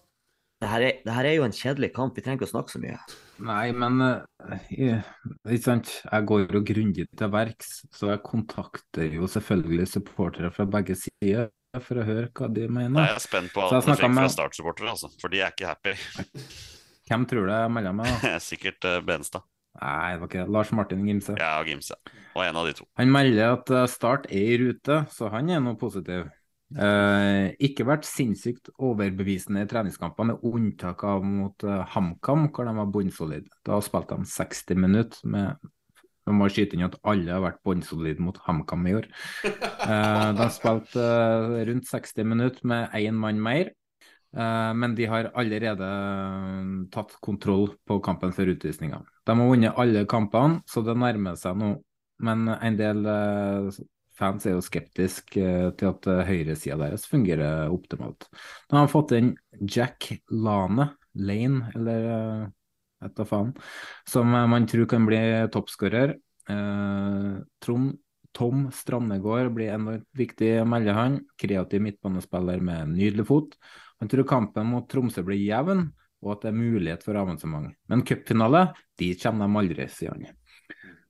Det her, er, det her er jo en kjedelig kamp, vi trenger ikke å snakke så mye. Nei, men eh, jeg- ikke sant? jeg går jo grundig til verks, så jeg kontakter jo selvfølgelig supportere fra begge sider for å høre hva de mener. Nei, jeg er spent på alle alt fikk fra med- Start-supportere, altså, for de er ikke happy. Hvem tror du jeg melder meg, da? Sikkert uh, Benstad. Nei, det var ikke det. Lars Martin Gimse. Ja, Gimse. Og en av de to. Han melder at eh, Start er i rute, så han er nå positiv. Eh, ikke vært sinnssykt overbevisende i treningskamper, med unntak av mot eh, HamKam, hvor de var bunnsolide. Da spilte de 60 minutter med De må skyte inn at alle har vært bunnsolide mot HamKam i år. Eh, de spilte eh, rundt 60 minutter med én mann mer. Eh, men de har allerede eh, tatt kontroll på kampen før utvisninga. De har vunnet alle kampene, så det nærmer seg nå. Men en del eh, fans er jo skeptiske til at høyresida deres fungerer optimalt. Nå har de fått inn Jack Lane, Lane, eller et av faen, som man tror kan bli toppskårer. Trond Tom Strandegård blir enormt viktig, melder. Kreativ midtbanespiller med nydelig fot. Han tror kampen mot Tromsø blir jevn, og at det er mulighet for avansement. Men cupfinale, dit kommer de aldri, sier han.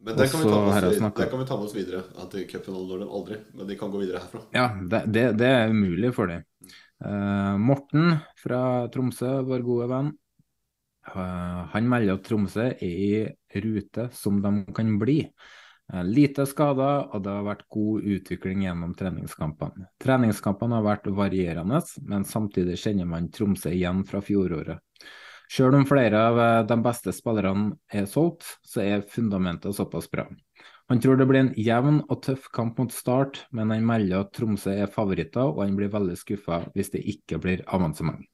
Men det kan, vi ta med oss, kan vi ta med oss videre. At cupfinalen når de aldri. Men de kan gå videre herfra. Ja, det, det, det er umulig for dem. Uh, Morten fra Tromsø, vår gode venn, uh, han melder at Tromsø er i rute som de kan bli. Eh, lite skader, og det har vært god utvikling gjennom treningskampene. Treningskampene har vært varierende, men samtidig kjenner man Tromsø igjen fra fjoråret. Selv om flere av eh, de beste spillerne er solgt, så er fundamentet såpass bra. Han tror det blir en jevn og tøff kamp mot Start, men han melder at Tromsø er favoritter, og han blir veldig skuffa hvis det ikke blir avansement.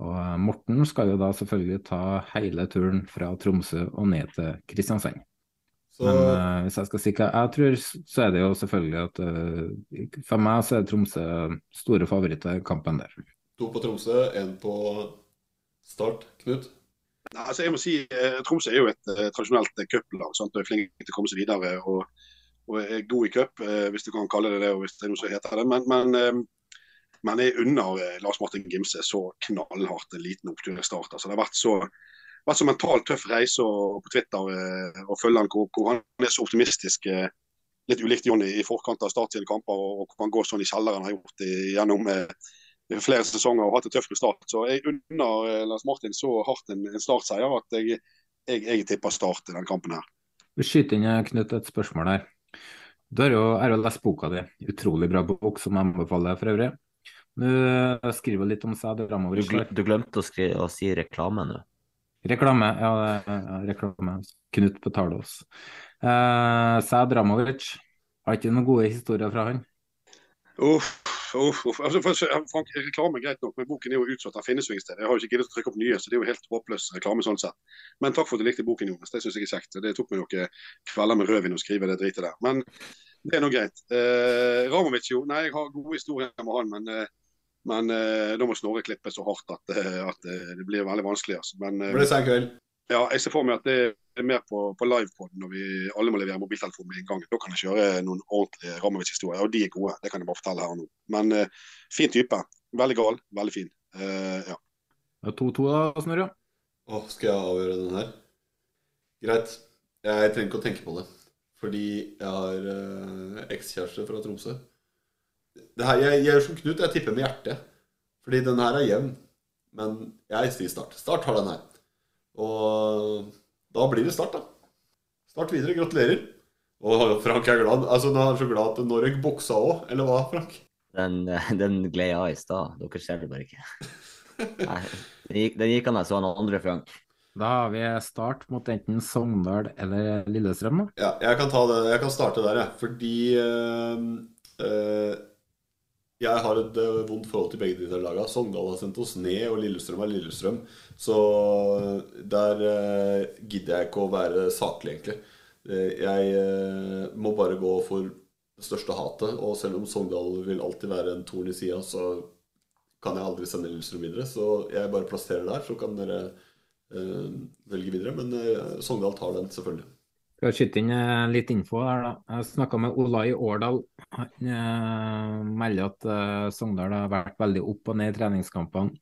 Og eh, Morten skal jo da selvfølgelig ta hele turen fra Tromsø og ned til Kristiansand. Så- Men uh, hvis jeg skal si hva jeg tror, så er det jo selvfølgelig at uh, for meg så er Tromsø store favoritter i kampen der. To på Tromsø, én på Start. Knut? Nei, altså jeg må si, eh, Tromsø er jo et eh, tradisjonelt eh, cuplag og er flink til å komme seg videre. og, og er god i cup, hvis du kan kalle det det, og hvis det er noe som heter det. Men, men, men jeg unner Lars Martin Gimse så knallhardt en liten opptur i start. Altså, det har vært så, vært så mentalt tøff reise og, på Twitter eh, og følge han hvor, hvor han er så optimistisk. Eh, litt ulikt Jonny i forkant av Start sine kamper, og, og hvor han går sånn i kjelleren har gjort i, gjennom eh, flere sesonger og hatt det tøft med Start. Så jeg unner eh, Lars Martin så hardt en, en startseier at jeg, jeg, jeg tipper Start i den kampen her. Vi skyter inn eh, Knut et spørsmål her. Du har jo, jeg lest boka di, utrolig bra bok som jeg anbefaler for øvrig. Du eh, skriver litt om seg Du, du glemte å, skrive, å si reklame nå. Reklame, ja, reklame. Knut betaler oss. Eh, Sad Ramovic, har ikke noen gode historier fra han? Uff, uff, uff. Altså, Frank, reklame er greit nok, men boken er jo utsatt. Den finnes jo ingen sted. Jeg har jo ikke giddet å trykke opp nye, så det er jo helt håpløs reklame sånn sett. Men takk for at du likte boken, Jonas. Det syns jeg er kjekt. Det tok meg noen kvelder med rødvin å skrive det dritet der. Men det er nå greit. Eh, Ramovic, jo. Nei, jeg har gode historier med han, men, eh, men eh, da må Snorre klippe så hardt at, eh, at eh, det blir veldig vanskelig. Altså. Men, eh, Det sein kveld. ja, jeg ser for meg at det er mer på, på livepoden når vi alle må levere mobiltelefon med en gang. Da kan jeg kjøre noen ordentlige Ramovic-historier, og de er gode. Det kan jeg bare fortelle her nå. Men eh, fin type. Veldig gal, veldig fin. Eh, ja. Ja, 2-2 da, Snorre? Åh, skal jeg avgjøre den her? Greit. Jeg trenger ikke å tenke på det. Fordi jeg har eh, ekskjæreste fra Tromsø. Det her, jeg, jeg gjør som Knut, jeg tipper med hjertet. Fordi den her er jevn. Men jeg sier Start. Start har den her. Og da blir det Start, da. Start videre. Gratulerer. Og Frank er glad. Altså, nå er han så glad at Norge buksa òg, eller hva, Frank? Den, den gled jeg av i stad. Dere ser det bare ikke. Nei, den gikk, den gikk an jeg så han andre, Frank. Da har vi start mot enten Sogndal eller Lillestrøm, da. Ja, jeg kan, ta det, jeg kan starte der, jeg. Fordi øh, øh, jeg har et øh, vondt forhold til begge de der lagene. Sogndal har sendt oss ned, og Lillestrøm er Lillestrøm. Så der øh, gidder jeg ikke å være saklig, egentlig. Eh, Jeg øh, må bare gå for det største hatet. Og selv om Sogndal vil alltid være en torn i sida, så kan jeg aldri sende Lillestrøm videre. Så jeg bare plasserer der, så kan dere øh, velge videre. Men øh, Sogndal tar den, selvfølgelig. Skal skyte inn eh, litt info her, da. Jeg snakka med Olai Årdal. Han eh, melder at eh, Sogndal har vært veldig opp og ned i treningskampene.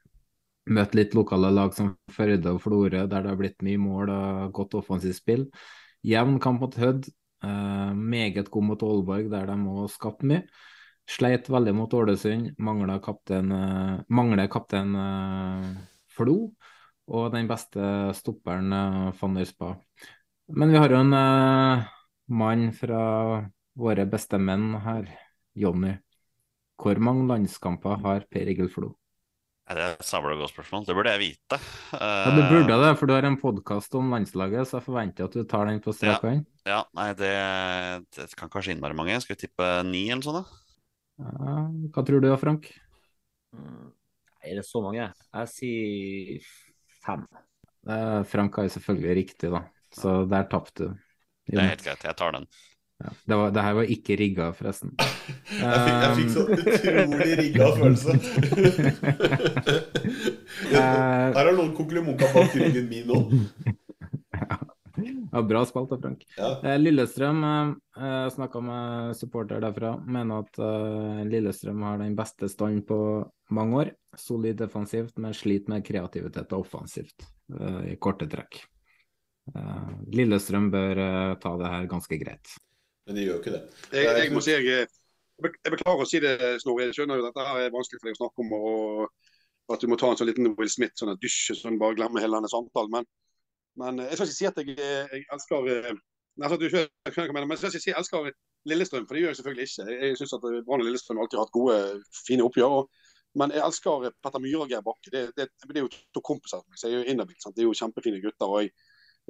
Møtt litt lokale lag som Førde og Florø, der det har blitt mye mål og godt offensivt spill. Jevn kamp mot Hødd. Eh, meget god mot Aalborg, der de òg skapte mye. Sleit veldig mot Ålesund. Mangler kaptein, eh, mangler kaptein eh, Flo. Og den beste stopperen van der Spa. Men vi har jo en uh, mann fra våre beste menn her, Jonny. Hvor mange landskamper har Per Egil Flo? Det er et sabla godt spørsmål. Det burde jeg vite. Ja, Du burde det, for du har en podkast om landslaget, så jeg forventer at du tar den på strak hånd. Ja, nei, det, det kan kanskje innvære mange. Skal vi tippe ni eller noe sånt? da? Ja, hva tror du da, Frank? Er det så mange? Jeg sier fem. Uh, Frank har jo selvfølgelig riktig, da. Så der tapte du. Det er helt greit, jeg tar den. Ja, det, var, det her var ikke rigga, forresten. Jeg fikk, jeg fikk så utrolig rigga følelse. Her er noen kokkelimonka bak ryggen min nå. Ja, bra spalt da, Frank. Ja. Eh, Lillestrøm eh, snakka med supporter derfra. Mener at eh, Lillestrøm har den beste standen på mange år. Solid defensivt, men sliter med kreativitet og offensivt eh, i korte trekk. Eh, Lillestrøm bør eh, ta det her ganske greit. Men de gjør ikke det. Jeg, jeg må si jeg, jeg beklager å si det, Snorre. Jeg skjønner jo at dette her er vanskelig for deg å snakke om. og At du må ta en sånn liten Will Smith, sånn at dusje, sånn bare glemme hele denne samtalen. Men, men jeg skal ikke si at jeg, jeg elsker eh, Nei, altså, du skjønner hva jeg mener, men jeg skal ikke si jeg elsker Lillestrøm, for det gjør jeg selvfølgelig ikke. Jeg, jeg synes at Brann og Lillestrøm alltid har hatt gode, fine oppgjør. Og, men jeg elsker Petter Myhre og Geir Bakke. Det, det, det er jo to kompiser. Så jeg er jo inhabil. Det er jo kjempefine gutter. og jeg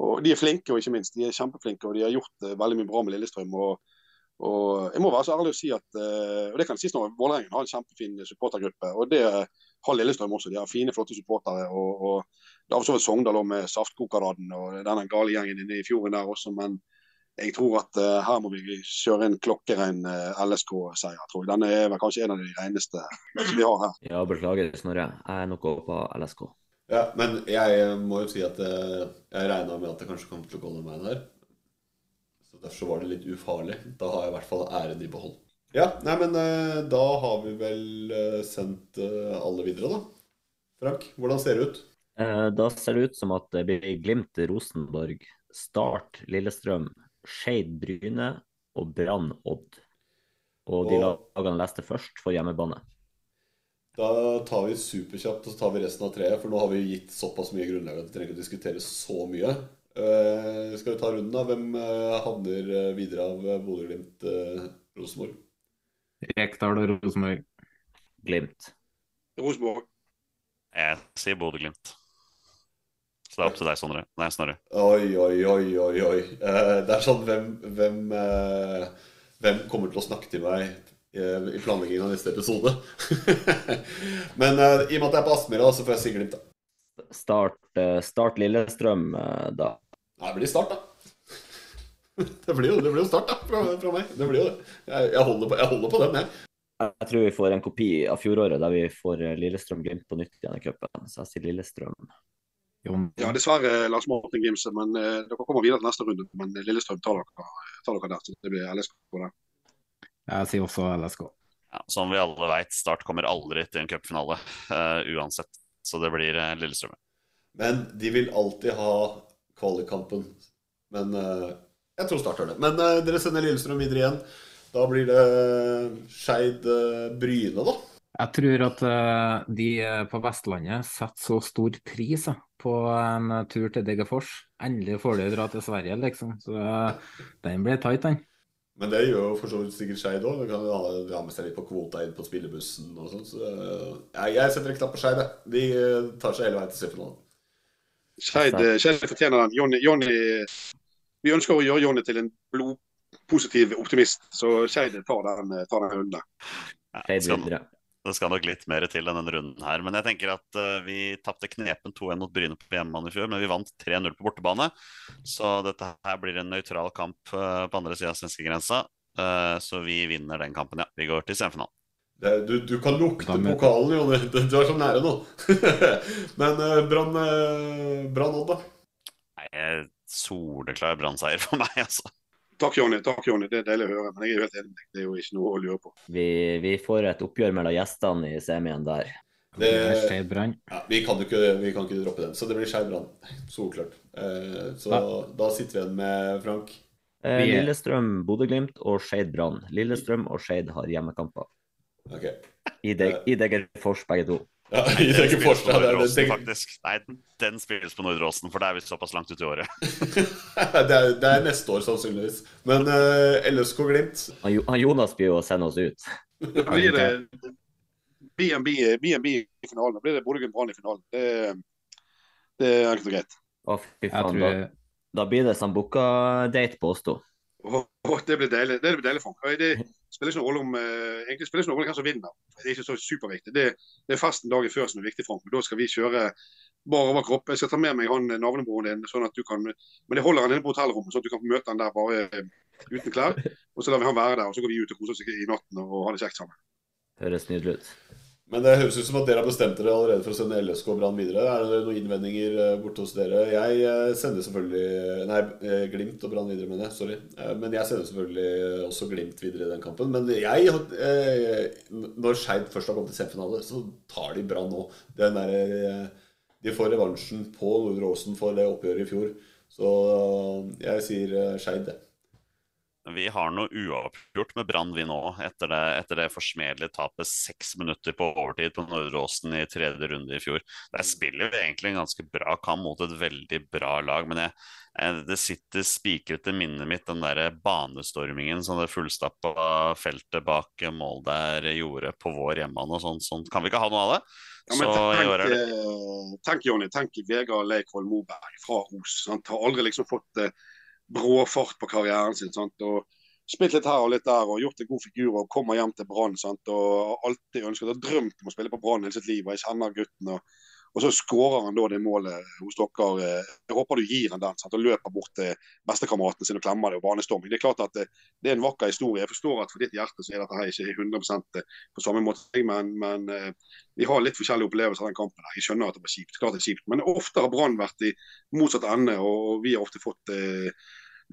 og De er flinke, og ikke minst. De er kjempeflinke, og de har gjort uh, veldig mye bra med Lillestrøm. og, og Jeg må være så ærlig å si at uh, og det kan sies når Vålerengen har en kjempefin supportergruppe. og Det har Lillestrøm også. De har fine, flotte supportere. og, og Det har for så vidt Sogndal med Saftkokeraden og denne gale gjengen inne i fjorden der også. Men jeg tror at uh, her må vi kjøre en klokkerein LSK-seier. tror jeg. Denne er vel kanskje en av de reneste vi har her. Ja, beklager, Snorre. Jeg er noe på LSK. Ja, men jeg må jo si at eh, jeg regna med at det kanskje kom til å gå den veien her. Så Derfor var det litt ufarlig. Da har jeg i hvert fall æren i behold. Ja, nei, men eh, da har vi vel eh, sendt eh, alle videre, da. Frank, hvordan ser det ut? Eh, Da ser det ut som at det blir Glimt Rosenborg, Start Lillestrøm, Skeid Bryne og Brann Odd. Og de lagene leste først, får hjemmebane. Da tar vi superkjapt og så tar vi resten av treet, for nå har vi gitt såpass mye grunnlag at vi trenger ikke å diskutere så mye. Uh, skal vi ta runden, da? Hvem uh, havner eh, videre av Bodø-Glimt, eh, Rosenborg? Rekdal og Rosenborg. Glimt. Rosenborg. Jeg sier Bodø-Glimt. Så det er opp til deg, Sondre. Nei, Snorre. Oi, oi, oi, oi, oi. Eh, det er sånn hvem, hvem, hvem kommer til å snakke til meg i planleggingen av neste episode? Men uh, i og med at jeg er på Aspmyra, så får jeg si Glimt, da. Start, uh, start Lillestrøm, uh, da. Nei, det blir Start, da. Det blir jo, det blir jo Start, da, fra, fra meg. Det blir jo det. Jeg, jeg, holder, på, jeg holder på den, jeg. Jeg tror vi får en kopi av fjoråret der vi får Lillestrøm-Glimt på nytt igjen i cupen. Så jeg sier Lillestrøm. Ja, dessverre Lars Martin Gimse, men dere kommer videre til neste runde. Men Lillestrøm tar dere, tar dere der, så det blir LSK der. Jeg sier også LSK. Ja, som vi alle vet, Start kommer aldri til en cupfinale uh, uansett. Så det blir uh, Lillestrøm. Men de vil alltid ha kvalikkampen. Men uh, jeg tror Start gjør det. Men uh, dere sender Lillestrøm videre igjen. Da blir det Skeid Bryne, da. Jeg tror at de på Vestlandet setter så stor pris eh, på en tur til Degerfors. Endelig får de dra til Sverige, liksom. Så den blir tight, den. Men det gjør jo for så vidt sikkert Skeid òg. Kan ha, ha med seg litt på kvota inn på spillebussen og sånn. Så eh, jeg, jeg setter en knapp på Skeid, jeg. De eh, tar seg hele veien til semifinalen. Skeid eh, Skeid fortjener den. Jonny, Jonny, vi ønsker å gjøre Jonny til en blodpositiv optimist, så Skeid tar den, tar den runden. Skal, det skal nok litt mer til enn denne runden her. Men jeg tenker at uh, vi tapte knepen 2-1 mot Bryne på hjemmebane i fjor, men vi vant 3-0 på bortebane. Så dette her blir en nøytral kamp uh, på andre sida av svenskegrensa. Uh, så vi vinner den kampen, ja. Vi går til semifinalen. Det, du, du kan lukte pokalen, Jonny. Du du er så nære nå. Men uh, Brann Odd, da? Nei, soleklar brannseier for meg, altså. Takk, Jonny. takk, Jonny. Det er deilig å høre. Men jeg er jo helt enig med deg. Det er jo ikke noe å lure på. Vi, vi får et oppgjør mellom gjestene i semien der. Det, det Brann. ja, vi, kan ikke, vi kan ikke droppe den. Så det blir Skeiv Brann. Solklart. Eh, så da, da sitter vi igjen med Frank. Eh, Lillestrøm, Bodø-Glimt og Skeid Brann. Lillestrøm og Skeid har hjemmekamper. Ok. I, Deg- i Degerfors, begge to. Ja, Nei, i den spilles på ja, det er- Nordre faktisk. Nei, den spilles på Nordre Åsen, for da er vi såpass langt ute i året. det, er, det er neste år, sannsynligvis. Men uh, LSK Glimt Han, Jonas blir jo å sende oss ut. Da blir det BNB, BNB i finalen. Da blir det Bodø-Glimt Brann i finalen. Det, det er ikke så greit. Å, fy faen. Da, da blir det Sambuca-date på oss to. Oh, oh, det blir deilig. Det blir deilig, for Det spiller ikke noen rolle om eh, egentlig spiller ikke noen rolle hvem som vinner. Det er ikke så superviktig. Det, det er festen dagen før som er viktig, Frank. Men da skal vi kjøre bar overkropp. Jeg skal ta med meg han eh, navnebroren din, sånn at du kan Men det holder han inne på hotellrommet, sånn at du kan møte han der bare eh, uten klær. Og så lar vi han være der, og så går vi ut og koser oss i natten og har det kjekt sammen. Høres nydelig ut. Men det høres ut som at dere har bestemt dere allerede for å sende LSK og Brann videre. Er det noen innvendinger eh, borte hos dere? Jeg eh, sender selvfølgelig Nei, eh, Glimt og Brann videre, mener jeg. Sorry. Men jeg sender selvfølgelig også Glimt videre i den kampen. Men jeg Når Skeid først har kommet til semifinale, så tar de Brann nå. Der, De får revansjen på Nordre Åsen for det oppgjøret i fjor. Så jeg sier Skeid, det. Vi har noe uavgjort med Brann, vi nå, etter det, etter det forsmedelige tapet seks minutter på overtid på Nordre Åsen i tredje runde i fjor. Der spiller vi egentlig en ganske bra kamp mot et veldig bra lag, men jeg, det sitter spikret i minnet mitt, den der banestormingen som det fullstappa feltet bak mål der gjorde på vår hjemmebane. og sånn, sånn. Kan vi ikke ha noe av det? Ja, men tenk, tenk, eh, tenk, Jonny, tenk Vegard Leikvoll Moberg fra Os. Han Har aldri liksom fått eh, brå fart på karrieren sin. Sant? Og Spilt litt her og litt der og gjort en god figur og kommer hjem til Brann. Og alltid ønsket og drømt om å spille på Brann hele sitt liv. og Jeg kjenner gutten. og og så skårer han da det målet hos dere. eh, Jeg håper du gir han den sant? og løper bort til bestekameraten sin og klemmer det. og banestorming. Det er klart at det, det er en vakker historie. Jeg forstår at for ditt hjerte så er dette her ikke 100% på samme måte, men, men eh, vi har litt forskjellige opplevelser av den kampen. Jeg skjønner at det var kjipt. klart det er kjipt, Men ofte har Brann vært i motsatt ende, og vi har ofte fått eh,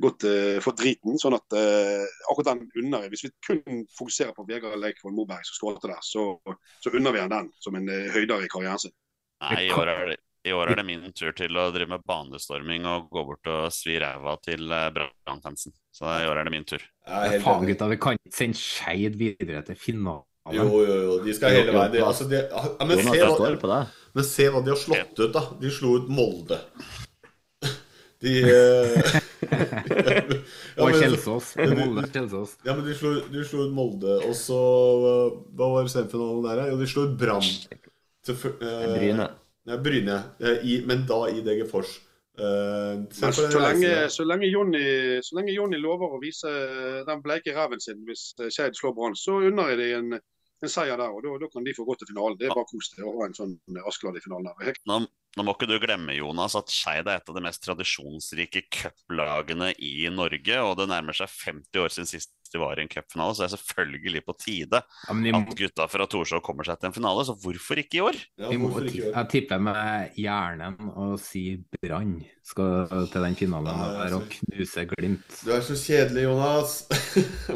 gått eh, fått driten. sånn at uh, akkurat den unner jeg. Hvis vi kun fokuserer på Vegard Leikvoll Moberg som skåret der, så, så unner vi han den som en uh, høydere i karrieren sin. Nei, i år, er det, I år er det min tur til å drive med banestorming og gå bort og svi ræva til Brannfansen. Så i år er det min tur. Faen, gutta, vi kan ikke sende Skeid videre til finalen. Jo, jo, jo. De skal hele veien. De, altså, de, ja, men, se hva, men se hva de har slått ut, da. De slo ut Molde. De eh, ja, Og Kjelsås. Molde, Kjelsås. Ja, men de slo, de slo ut Molde, og så Hva var semifinalen der, da? Jo, de slo ut Brann. Eh, Bryne. Ja, Bryne. Eh, I, men da i DG Fors. Uh, Men så lenge, så lenge Jonny så lenge Jonny lover å vise den bleike ræven sin hvis eh, Skeid slår Brann, så unner jeg dem en, en seier der. og da, kan de få gå til finalen. Det er bare kos å ha en sånn Askeladden i finalen. Helt Nå, må ikke du glemme, Jonas, at Skeid er et av de mest tradisjonsrike cuplagene i Norge. Og det nærmer seg 50 år siden sist de var i en cupfinale, så det er selvfølgelig på tide Ja, må- at gutta fra Torshov kommer seg til en finale. Så hvorfor ikke i år? Ja, ikke i år? jeg tipper med hjernen og si Brann skal til den finalen der og knuse Glimt. Du er så kjedelig, Jonas.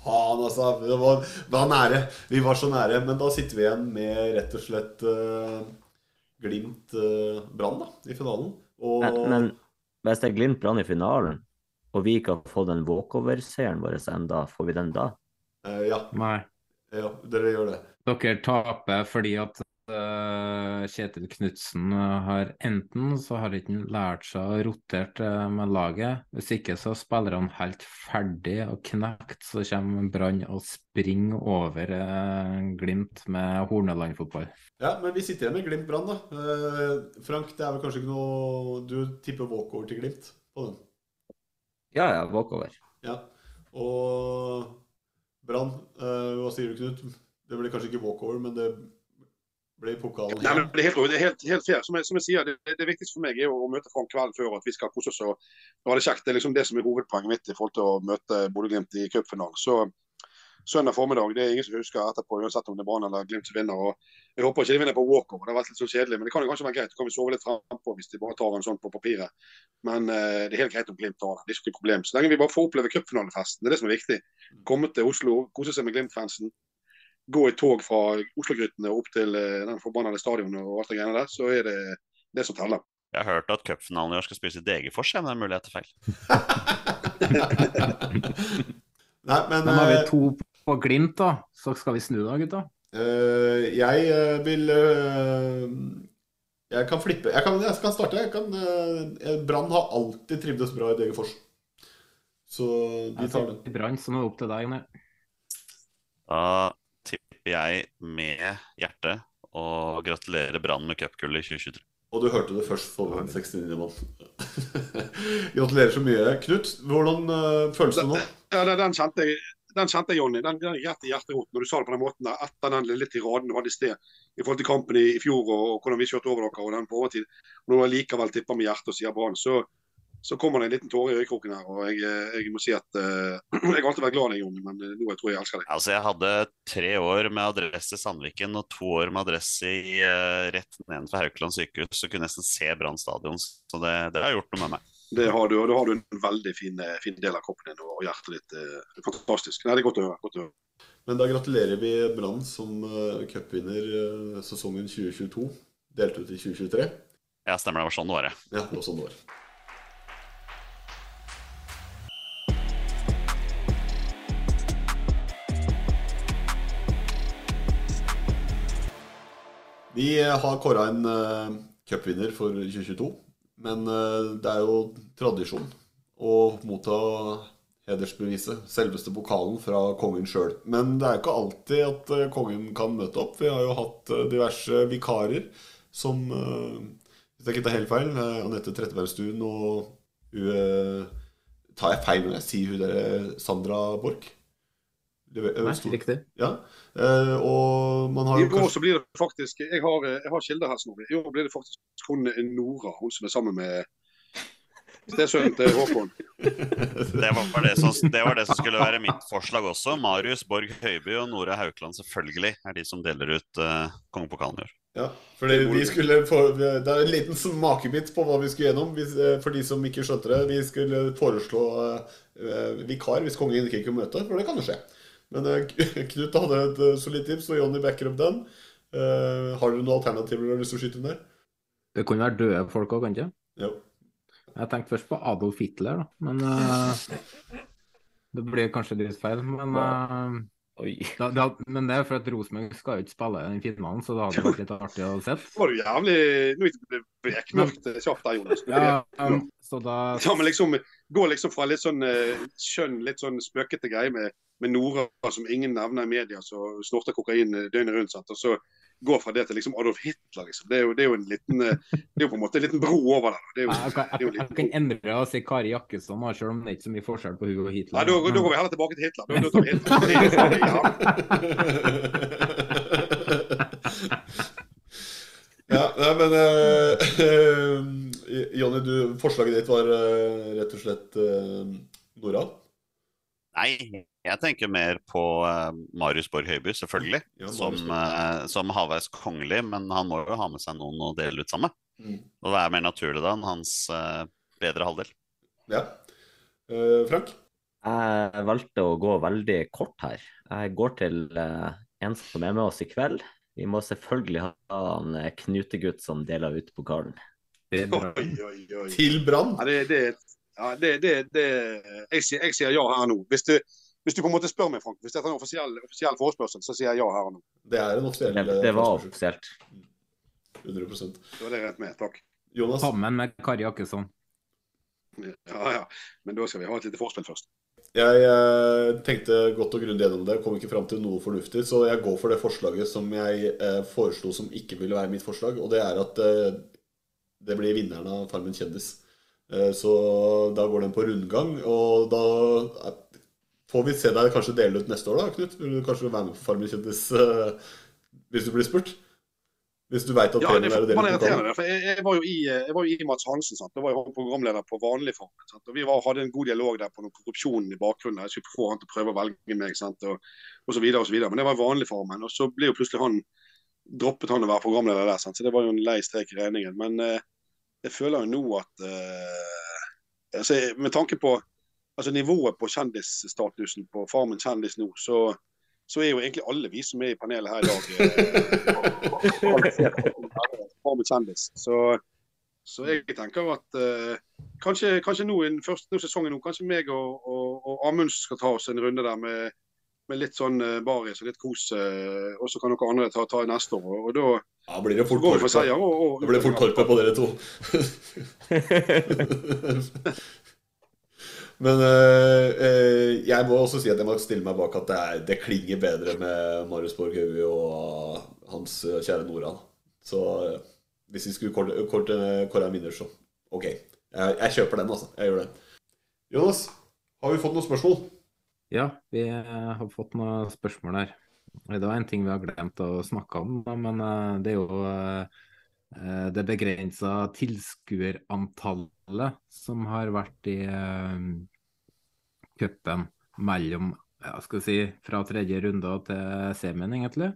Faen, altså. Det var, det var nære. Vi var så nære. Men da sitter vi igjen med rett og slett eh, Glimt-Brann da, i finalen. Og Men, men hvis det er Glimt Brann i finalen, og vi ikke har fått den walkover-seieren vår enda, får vi den da? eh, ja. Nei. ja, dere gjør det. Dere taper fordi at Kjetil Knutsen har enten så har ikke han lært seg å rotere med laget, hvis ikke så spiller han helt ferdig og knekt, så kommer Brann og springer over Glimt med Horneland-fotball. Ja, men vi sitter igjen med Glimt Brann, da. Frank, det er vel kanskje ikke noe Du tipper walkover til Glimt på den? Ja, ja, walkover. Ja, og Brann, hva sier du, Knut? Det blir kanskje ikke walkover, men det ble pokalen. Nei, men det er helt, det er helt, helt fair. Som jeg, som jeg sier, det, det, viktigste for meg er å møte Frank kvelden før, at vi skal kose oss og ha det kjekt. Det er liksom det som er hovedpoenget mitt i forhold til å møte Bodø-Glimt i cupfinalen. Så søndag formiddag, det er ingen som husker etterpå, uansett om det er Brann eller Glimt som vinner. og Jeg håper ikke de vinner på walkover, det har vært litt så kjedelig. Men det kan jo kanskje være greit. Så kan vi sove litt frampå hvis de bare tar en sånn på papiret. Men uh, det er helt greit om Glimt tar den. Det er ikke noe problem. Så lenge vi bare får oppleve cupfinalefesten, det er det som er viktig. Komme til Oslo, kose seg med Glimt-fansen gå i tog fra Oslo-grytene opp til eh, den forbannede stadionet og alt det greiene der, så er det det som teller. Jeg har hørt at cupfinalen i år skal spilles i Degerfors, men det er mulig jeg tar feil. Nei, men, men har vi eh, to på Glimt, da, så skal vi snu da, gutta. Uh, jeg uh, vil uh, Jeg kan flippe. Jeg kan, jeg kan starte. Uh, Brann har alltid trivdes bra i Degerfors. Så de tar den. Brann, så nå er det opp til deg. Nei. Da tipper jeg med hjertet og gratulerer Brann med cupgullet i 2023. Og du hørte det først på 69. mann. gratulerer så mye. Knut, hvordan uh, føles det nå? Ja, den kjente jeg, den kjente jeg, Jonny. Den, den gikk i hjertet når du sa det på den måten der, etter den litt tiraden du hadde i sted i forhold til kampen i, i fjor og, og, hvordan vi kjørte over dere og den på overtid. Når du likevel tipper med hjertet og sier Brann, så så kommer det en liten tåre i øyekroken her. og Jeg, eh, jeg må si at uh, jeg har alltid vært glad i deg, Jon, men eh, nå jeg tror jeg elsker deg. Altså, Jeg hadde tre år med adresse i Sandviken og to år med adresse i, uh, rett nedenfor Haukeland sykehus, så kunne jeg nesten se Brann stadion. Så det, det, har gjort noe med meg. Det har du, og da har du en veldig fin, fin del av kroppen din og hjertet ditt. Uh, fantastisk. Nei, Det er godt å høre. Godt å høre. Men da gratulerer vi Brann som uh, cupvinner sesongen 2022, delt ut i 2023. Ja, stemmer. Det var sånn det var, ja. ja det var sånn det var. Vi har kåra en uh, cupvinner for 2022. Men uh, det er jo tradisjon å motta hedersbeviset, selveste pokalen, fra kongen sjøl. Men det er ikke alltid at uh, kongen kan møte opp. Vi har jo hatt uh, diverse vikarer som Hvis jeg ikke tar helt feil, Anette Trettebergstuen og hun Tar jeg feil når jeg sier hun der Sandra Borch? Nei, riktig. Ja. Uh, og man har I år så blir det faktisk Jeg har, jeg har kilder her, Snorre. I år blir det faktisk hun Nora, hun som er sammen med stesønnen til Håkon. det, var det, som, det, var det, som, skulle være mitt forslag også. Marius Borg Høiby og Nora Haukland selvfølgelig er de som deler ut uh, kongepokalen i år. Ja, for det, vi skulle få, det er en liten smakebit på hva vi skulle gjennom. Eh, for de som ikke skjønte det. Vi skulle foreslå uh, vikar hvis kongen ikke kunne møte, for det kan jo skje. Men uh, Knut hadde et uh, solid tips, og Jonny backer opp den. Uh, har dere noen alternativer du har lyst til å skyte der? Det kunne være døde folk òg, kan ikke Jo. Jeg tenkte først på Adolf Hitler, da. Men det blir kanskje litt feil. Men, da, da, men det er for at Rosenborg skal jo ikke spille i finalen, så det hadde vært litt artig å se. Det var jo jævlig Nå er det bekmørkt kjapt der, Jonas. Ja, um, så da... ja, men liksom gå liksom fra litt sånn skjønn, litt sånn spøkete greie med med Nora som ingen nevner i media, som snorter kokain døgnet rundt. Sant? Og så gå fra det til liksom Adolf Hitler. Liksom. Det, er jo, det, er jo, en liten Det er jo på en måte en liten bro over der. Det er jo, jeg, kan, jeg, jeg kan endre og si Kari Jakkesson, selv om det er ikke så mye forskjell på hun og Hitler. Nei, da, da går vi heller tilbake til Hitler. Da, da tar vi Hitler. ja, nei, men uh, Jonny, du, forslaget ditt var uh, rett og slett uh, Nora? Nei, jeg tenker mer på uh, Marius Borg Høiby, selvfølgelig. Ja, som, uh, som halvveis kongelig, men han må jo ha med seg noen å dele ut sammen med. Mm. Og det er mer naturlig da enn hans uh, bedre halvdel. Ja. Frank? Jeg valgte å gå veldig kort her. Jeg går til en som er med oss i kveld. Vi må selvfølgelig ha en knutegutt som deler ut pokalen. Til Brann? Ja, det, det, ja, det, det, det jeg, sier, jeg, sier, ja her nå. Hvis du, hvis du på en måte spør meg, Frank, hvis dette er en offisiell, offisiell forespørsel, så sier jeg ja her og nå. Det er en offisiell Det, det var offisielt. 100% Da er det rett med. Takk. Jonas? Sammen med Kari Jakkesson. Ja, ja. Men da skal vi ha et lite forspill først. Jeg eh, tenkte godt og grundig gjennom det, kom ikke fram til noe fornuftig, så jeg går for det forslaget som jeg eh, foreslo som ikke ville være mitt forslag, og det er at eh, det blir vinneren av Farmen kjendis. Eh, så da går den på rundgang, og da eh, får vi se deg kanskje dele ut neste år, da, Knut? Vil du kanskje være med på Farmen kjendis eh, hvis du blir spurt? Hvis du veit at Ja, det er ut irriterende. For jeg, jeg, var jo i, jeg var jo i Mats Hansen. Sant? Da var jo han programleder på vanlig form. Sant? Og Vi var, hadde en god dialog der på noe korrupsjon i bakgrunnen. Jeg skulle få han til å prøve å velge meg, sant? Og, og så videre og så videre. Men det var vanlig formen. Og så ble jo plutselig han droppet han å være programleder der. Sant? Så det var jo en lei strek i regningen. Men eh, jeg føler jo nå at eh, altså, Med tanke på altså, nivået på kjendisstatusen på Farmen kjendis nå, så så er jo egentlig alle vi som er i panelet her i dag eh, Farmen kjendis. Så, så jeg tenker at uh, kanskje, kanskje nå i den første sesongen nå, kanskje meg og, og, og Amund skal ta oss en runde der med, med litt sånn uh, baris og litt kos. uh, og så kan noen andre ta, ta neste år. Og, da Ja, blir det fort korpet. seier. Og, og, Da blir fort korpet på dere to. Men øh, øh, jeg må også si at jeg må stille meg bak at det, er, det klinger bedre med Marius Borg Haugli og hans øh, kjære Nora. Så hvis vi skulle kåre en vinner, så OK. Jeg, jeg kjøper den, altså. Jeg gjør det. Jonas, har vi fått noen spørsmål? Ja, vi eh, har fått noen spørsmål her. Det var en ting vi har glemt å snakke om, men eh, det er jo eh, eh, det begrensa tilskuerantallet som har vært i eh, cupen mellom ja, skal si, fra tredje runde til semien, egentlig.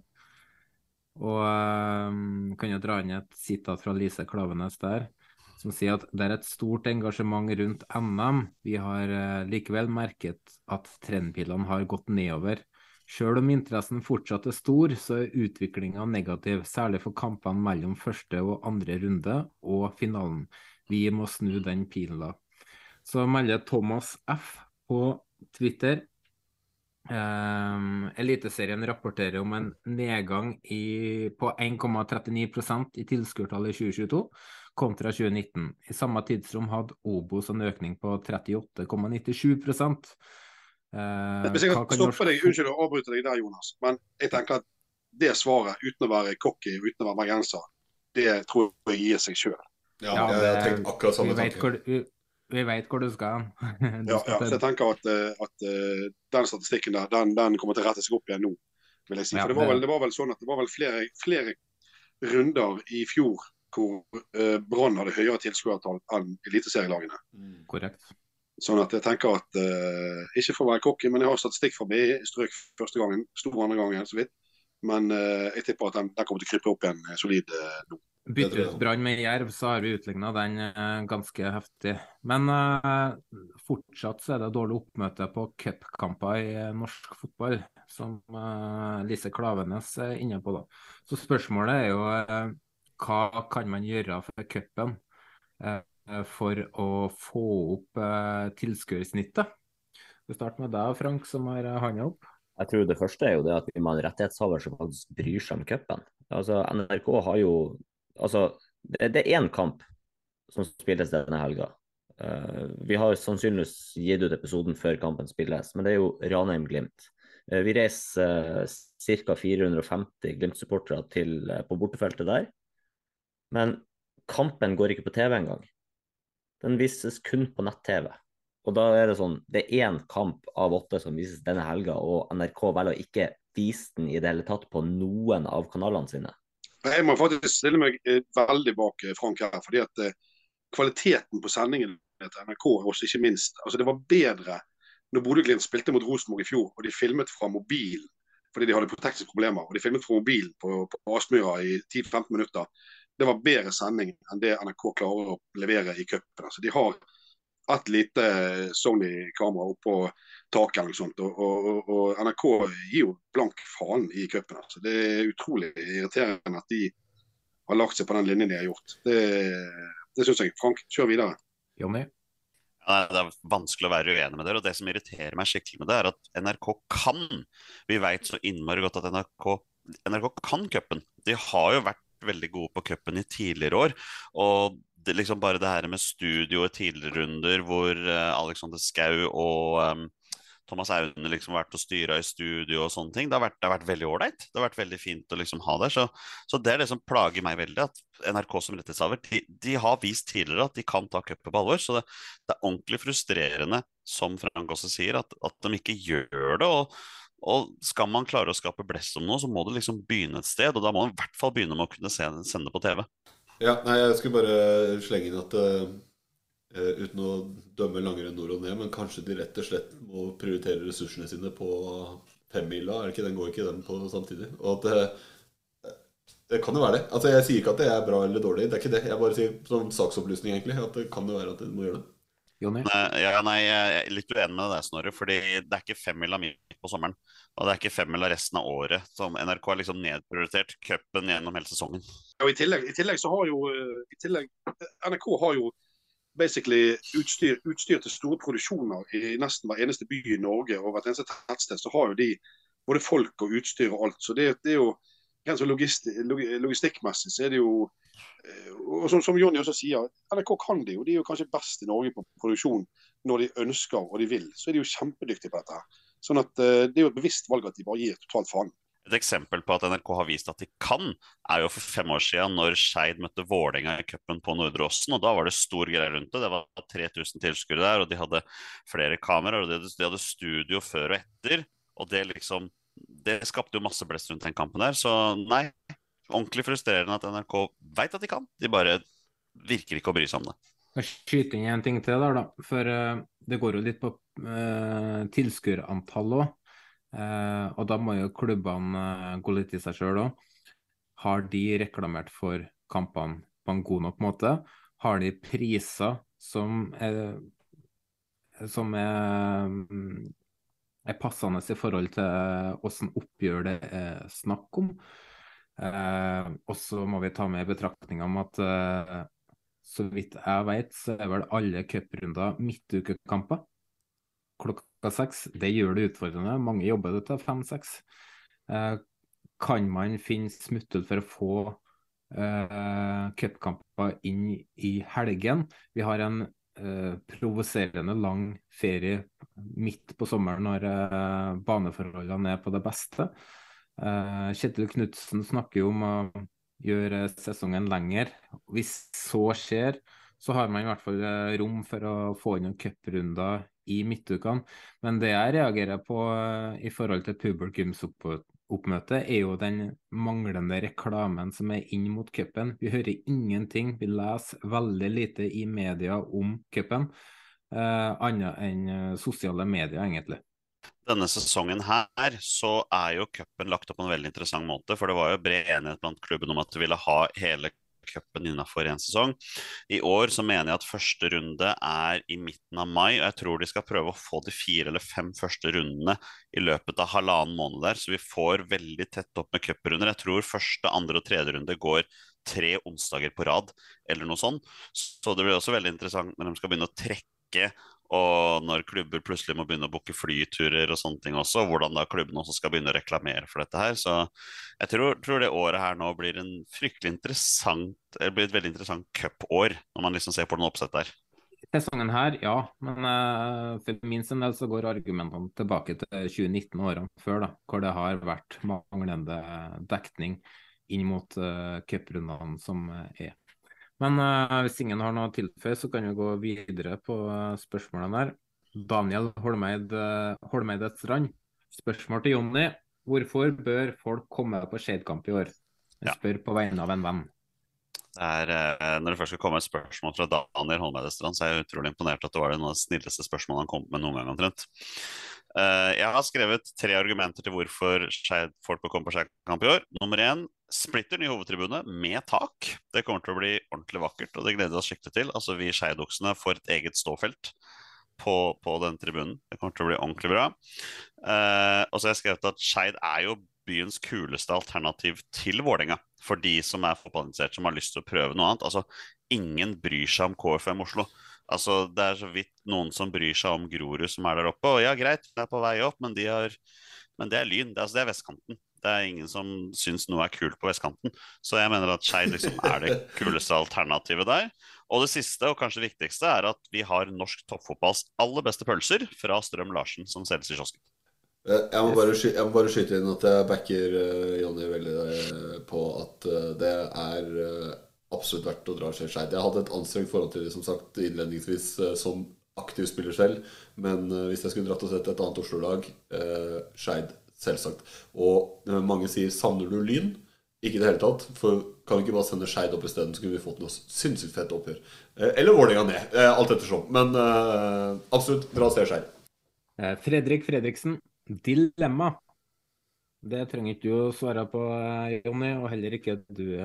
Og eh, kan jo dra inn et sitat fra Lise Klavenes der, som sier at det er et stort engasjement rundt NM. Vi har eh, likevel merket at trendpilene har gått nedover. Selv om interessen fortsatt er stor, så er utviklinga negativ, særlig for kampene mellom første og andre runde og finalen. Vi må snu den pila. Så melder Thomas F på Twitter Um, Eliteserien rapporterer om en nedgang i, på 1,39% i tilskuertallet i 2022 kontra 2019. I samme tidsrom hadde Obos en økning på 38,97 uh, Hvis jeg kan stoppe deg, unnskyld å avbryte deg der, Jonas. Men jeg tenker at det svaret, uten å være cocky uten å være bergenser, det tror jeg gir seg sjøl. Ja, jeg har tenkt akkurat samme tanke. vi, vi vet hvor du skal. Du Ja, skal ja, jeg tenker at, eh, at eh, den statistikken der, den, den kommer til å rette seg opp igjen nå. vil jeg si. Ja, For det var, vel, det var vel sånn at det var vel flere, flere runder i fjor hvor uh, Brann hadde høyere tilskuertall enn eliteserielagene. Korrekt. Sånn at jeg tenker at uh, Ikke for å være cocky, men jeg har statistikk fra BI. Strøk første gangen, sto andre gangen, så vidt. Men uh, jeg tipper at den, den kommer til å krype opp igjen solid nå. Bytte ut Brann med Jerv, så har vi utligna den eh, ganske heftig. Men uh, fortsatt så er det dårlig oppmøte på cupkamper i eh, norsk fotball, som uh, Lise Klavenes er inne på. da. Så spørsmålet er jo uh, hva kan man gjøre for cupen for å få opp tilskuersnittet? Vi starter med deg, Frank, som har handa opp. Jeg tror det første er jo det at vi må ha en rettighetshaver som faktisk bryr seg om cupen. Altså, NRK har jo Altså, det, det er én kamp som spilles denne helga. Uh, vi har sannsynligvis gitt ut episoden før kampen spilles, men det er jo Ranheim-Glimt. Uh, vi reiser uh, ca. 450 Glimt-supportere eh, på bortefeltet der. Men kampen går ikke på TV engang. Den vises kun på nett-TV. Og da er det sånn, det er én kamp av åtte som vises denne helga, og NRK velger å ikke vise den i det hele tatt på noen av kanalene sine. Jeg må faktisk stille meg eh, veldig bak eh, Frank her. fordi at eh, Kvaliteten på sendingen til NRK også ikke minst. altså Det var bedre når Bodø-Glimt spilte mot Rosenborg i fjor og de filmet fra mobilen fordi de hadde tekniske problemer. og De filmet fra mobilen på, på Aspmyra i 10-15 minutter. Det var bedre sending enn det NRK klarer å levere i cupen. Altså, de har et lite Sony-kamera oppå taket eller noe sånt. Og, og, og NRK gir jo blank faen i cupen. Altså. Det er utrolig irriterende at de har lagt seg på den linjen de har gjort. Det, det syns jeg. Frank, kjør videre. Jonny? Ja, Det er vanskelig å være uenig med dere. Og det som irriterer meg skikkelig med det, er at NRK kan. Vi veit så innmari godt at NRK, NRK kan cupen. De har jo vært veldig gode på cupen i tidligere år. Og liksom bare det her med studio i tidligere runder hvor uh, Alexander Schou og um, Thomas Aune liksom vært og styra i studio og sånne ting. Det har vært, det har vært veldig ålreit. Det har vært veldig fint å liksom ha der. Så, så, det er det som plager meg veldig. At NRK som rettighetshaver de, de, har vist tidligere at de kan ta cupet på alvor. Så det, det, er ordentlig frustrerende, som Frank også sier, at, at de ikke gjør det. og og skal man klare å skape blest om noe, så må det liksom begynne et sted. Og da må man i hvert fall begynne med å kunne se, sende på TV. Ja, nei, jeg skulle bare slenge inn at uh, uten å dømme langrenn nord og ned, men kanskje de rett og slett må prioritere ressursene sine på femmila. Er det ikke den går ikke den på samtidig? Og at uh, det kan jo være det. Altså Jeg sier ikke at det er bra eller dårlig. Det er ikke det. Jeg bare sier som saksopplysning egentlig at det kan jo være at du må gjøre det. Nei, ja, nei, jeg er litt uenig med deg, Snorre. Fordi det er ikke femmila midt på sommeren. Og det er ikke femmila resten av året. Som NRK har liksom nedprioritert cupen gjennom hele sesongen. Ja, i tillegg, i tillegg så har jo i tillegg, NRK har jo basically utstyr, utstyr, til store produksjoner i nesten hver eneste by i Norge og hvert eneste tettsted, så har jo de både folk og utstyr og alt. Så det, det er jo rent logistikk, logistikkmessig så er det jo eh, og som, som Jonny også sier, NRK kan det jo. De er jo kanskje best i Norge på produksjon når de ønsker og de vil. Så er de jo kjempedyktige på dette. Sånn at uh, Det er jo et bevisst valg at de bare gir totalt faen. Et eksempel på at NRK har vist at de kan, er jo for fem år siden når Skeid møtte Vålerenga i cupen på Nordre Åsen. og Da var det stor greie rundt det. Det var 3000 tilskuere der, og de hadde flere kameraer. og De hadde, de hadde studio før og etter. og Det liksom, det skapte jo masse blest rundt den kampen der. Så nei, ordentlig frustrerende at NRK veit at de kan. De bare virker ikke å bry seg om det. Jeg skyter inn en ting til der, da. For uh, det går jo litt på uh, tilskuerantall òg. Uh, og da må jo klubbene eh, gå litt i seg sjøl òg. Har de reklamert for kampene på en god nok måte? Har de priser som er, som er, mm, er passende i forhold til hvordan oppgjør det er snakk om? Eh, og så må vi ta med i betraktning om at eh, så vidt jeg vet, så er vel alle cuprunder midtukekamper klokka seks. Det gjør det utfordrende. Mange jobber det til fem-seks. Eh, kan man finne smutthull for å få eh, cupkamper inn i helgen? Vi har en eh, provoserende lang ferie midt på sommeren når eh, baneforholdene er på det beste. Eh, Kjetil Knutsen snakker jo om å gjøre sesongen lenger. Hvis så skjer, så har man i hvert fall eh, rom for å få inn noen cuprunder i midtukene. Men det jeg reagerer på eh, i forhold til publikumsoppmøte, er jo den manglende reklamen som er inn mot cupen. Vi hører ingenting, vi leser veldig lite i media om cupen, eh, annet enn sosiale medier, egentlig. Denne sesongen her så er jo cupen lagt opp på en veldig interessant måte. For det var jo bred enighet blant klubben om at de ville ha hele cupen innenfor én sesong. I år så mener jeg at første runde er i midten av mai, og jeg tror de skal prøve å få de fire eller fem første rundene i løpet av halvannen måned der, så vi får veldig tett opp med cuprunder. Jeg tror første, andre og tredje runde går tre onsdager på rad, eller noe sånt. Så det blir også veldig interessant når de skal begynne å trekke og når klubber plutselig må begynne å booke flyturer og sånne ting også, hvordan da klubbene også skal begynne å reklamere for dette her. Så jeg tror, tror det året her nå blir fryktelig interessant blir et veldig interessant cupår, når man liksom ser på den oppsett der. Sesongen her, ja. Men uh, for min sin del så går argumentene tilbake til 2019-årene før, da, hvor det har vært manglende dekning inn mot uh, cuprundene som er. Men uh, hvis ingen har noe å tilføye, så kan vi gå videre på uh, spørsmålene der. Daniel Holmeid, uh, Holmeide Strand. Spørsmål til Jonny. Hvorfor bør folk komme på Skeid-kamp i år? Jeg spør på vegne av en venn. Det er, når det først skal komme et spørsmål fra Daniel Holmeide Strand, så er jeg utrolig imponert at det var det noe av de snilleste spørsmålene han kom med noen gang omtrent. Jeg har skrevet tre argumenter til hvorfor folk bør komme på Skeid-kamp i år. Nummer én, splitter ny hovedtribune med tak. Det kommer til å bli ordentlig vakkert, og det gleder vi oss skikkelig til. Altså Vi skeidoksene får et eget ståfelt på, på den tribunen. Det kommer til å bli ordentlig bra. Eh, og så har jeg skrevet at Skeid er jo byens kuleste alternativ til Vålerenga. For de som er fotballinteressert, som har lyst til å prøve noe annet. Altså, ingen bryr seg om KFM Oslo. Altså, Det er så vidt noen som bryr seg om Grorud som er der oppe. Og ja, greit, de er på vei opp, men, de har, men det er Lyn. Det er, altså, det er vestkanten. Det er ingen som syns noe er kult på vestkanten. Så jeg mener at Skeid liksom er det kuleste alternativet der. Og det siste, og kanskje viktigste, er at vi har norsk toppfotballs aller beste pølser fra Strøm Larsen, som selges i kiosken. Eh, Jeg må, bare skyte, må bare skyte inn at jeg backer uh, Jonny veldig eh, på at uh, det er uh, absolutt verdt å dra til Skeid. Jeg hadde et anstrengt forhold til det som sagt innledningsvis uh, som aktiv spiller selv, men hvis jeg skulle dratt og sett et annet Oslo-lag, Skeid selvsagt. Og eh, mange sier 'savner du Lyn'? Ikke i det hele tatt. For kan vi ikke bare sende Skeid opp isteden, så kunne vi fått noe sinnssykt fett oppgjør. Eh, eller Vålerenga ned. eh, alt ettersom. Men absolutt, dra og se Skeid. Fredrik Fredriksen, dilemma. Det trenger ikke du å svare på, Jonny, og heller ikke du,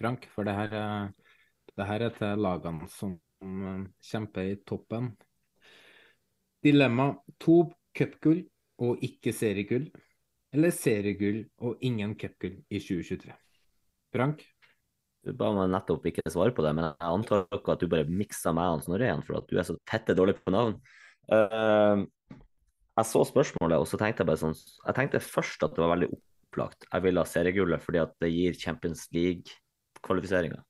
Frank. For det her, er- det her er til lagene som kjemper i toppen. Dilemma. To cupgull og ikke seriegull. Eller seriegull og ingen cupgull i 2023. Frank? Du ba meg nettopp ikke svare på det, men jeg antar ikke at du bare miksa meg og Snorre igjen, for at du er så tette dårlig på navn. Uh, jeg så spørsmålet, og så tenkte jeg bare sånn Jeg tenkte først at det var veldig opplagt. Jeg ville ha seriegullet fordi at det gir Champions League-kvalifiseringer.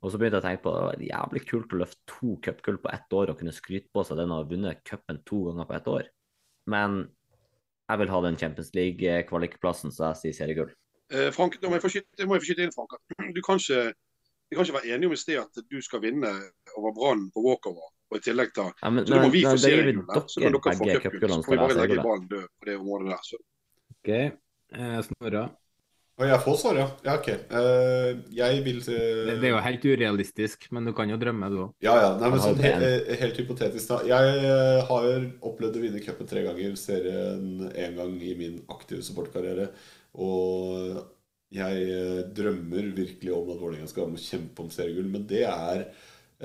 Og så begynte jeg å tenke på det var jævlig kult å løfte to cupgull på ett år og kunne skryte på seg den å ha vunnet cupen to ganger på ett år. Men jeg vil ha den Champions League-kvalikplassen, så jeg sier seriegull. Eh, Frank, da må jeg få skyte, må jeg få skyte inn, Frank. Du kan ikke, vi kan ikke være enige om i sted at du skal vinne over Brann på walkover. Og i tillegg ta Ja, men- Så da må vi men få det seriegull der, så kan dere få cupgull. Så får vi bare legge ballen død på det området der. Så. Ok. Eh, Snorre? Jeg får svar, ja. ja ok. Eh, jeg vil se Det, det er jo helt urealistisk, men du kan jo drømme, du òg. Ja, ja. Nei, men sånn he eh, helt hypotetisk, da. Jeg eh, har opplevd å vinne cupen tre ganger, serien én gang i min aktive supportkarriere. Og jeg eh, drømmer virkelig om at Vålerenga skal være med og kjempe om seriegull, men det er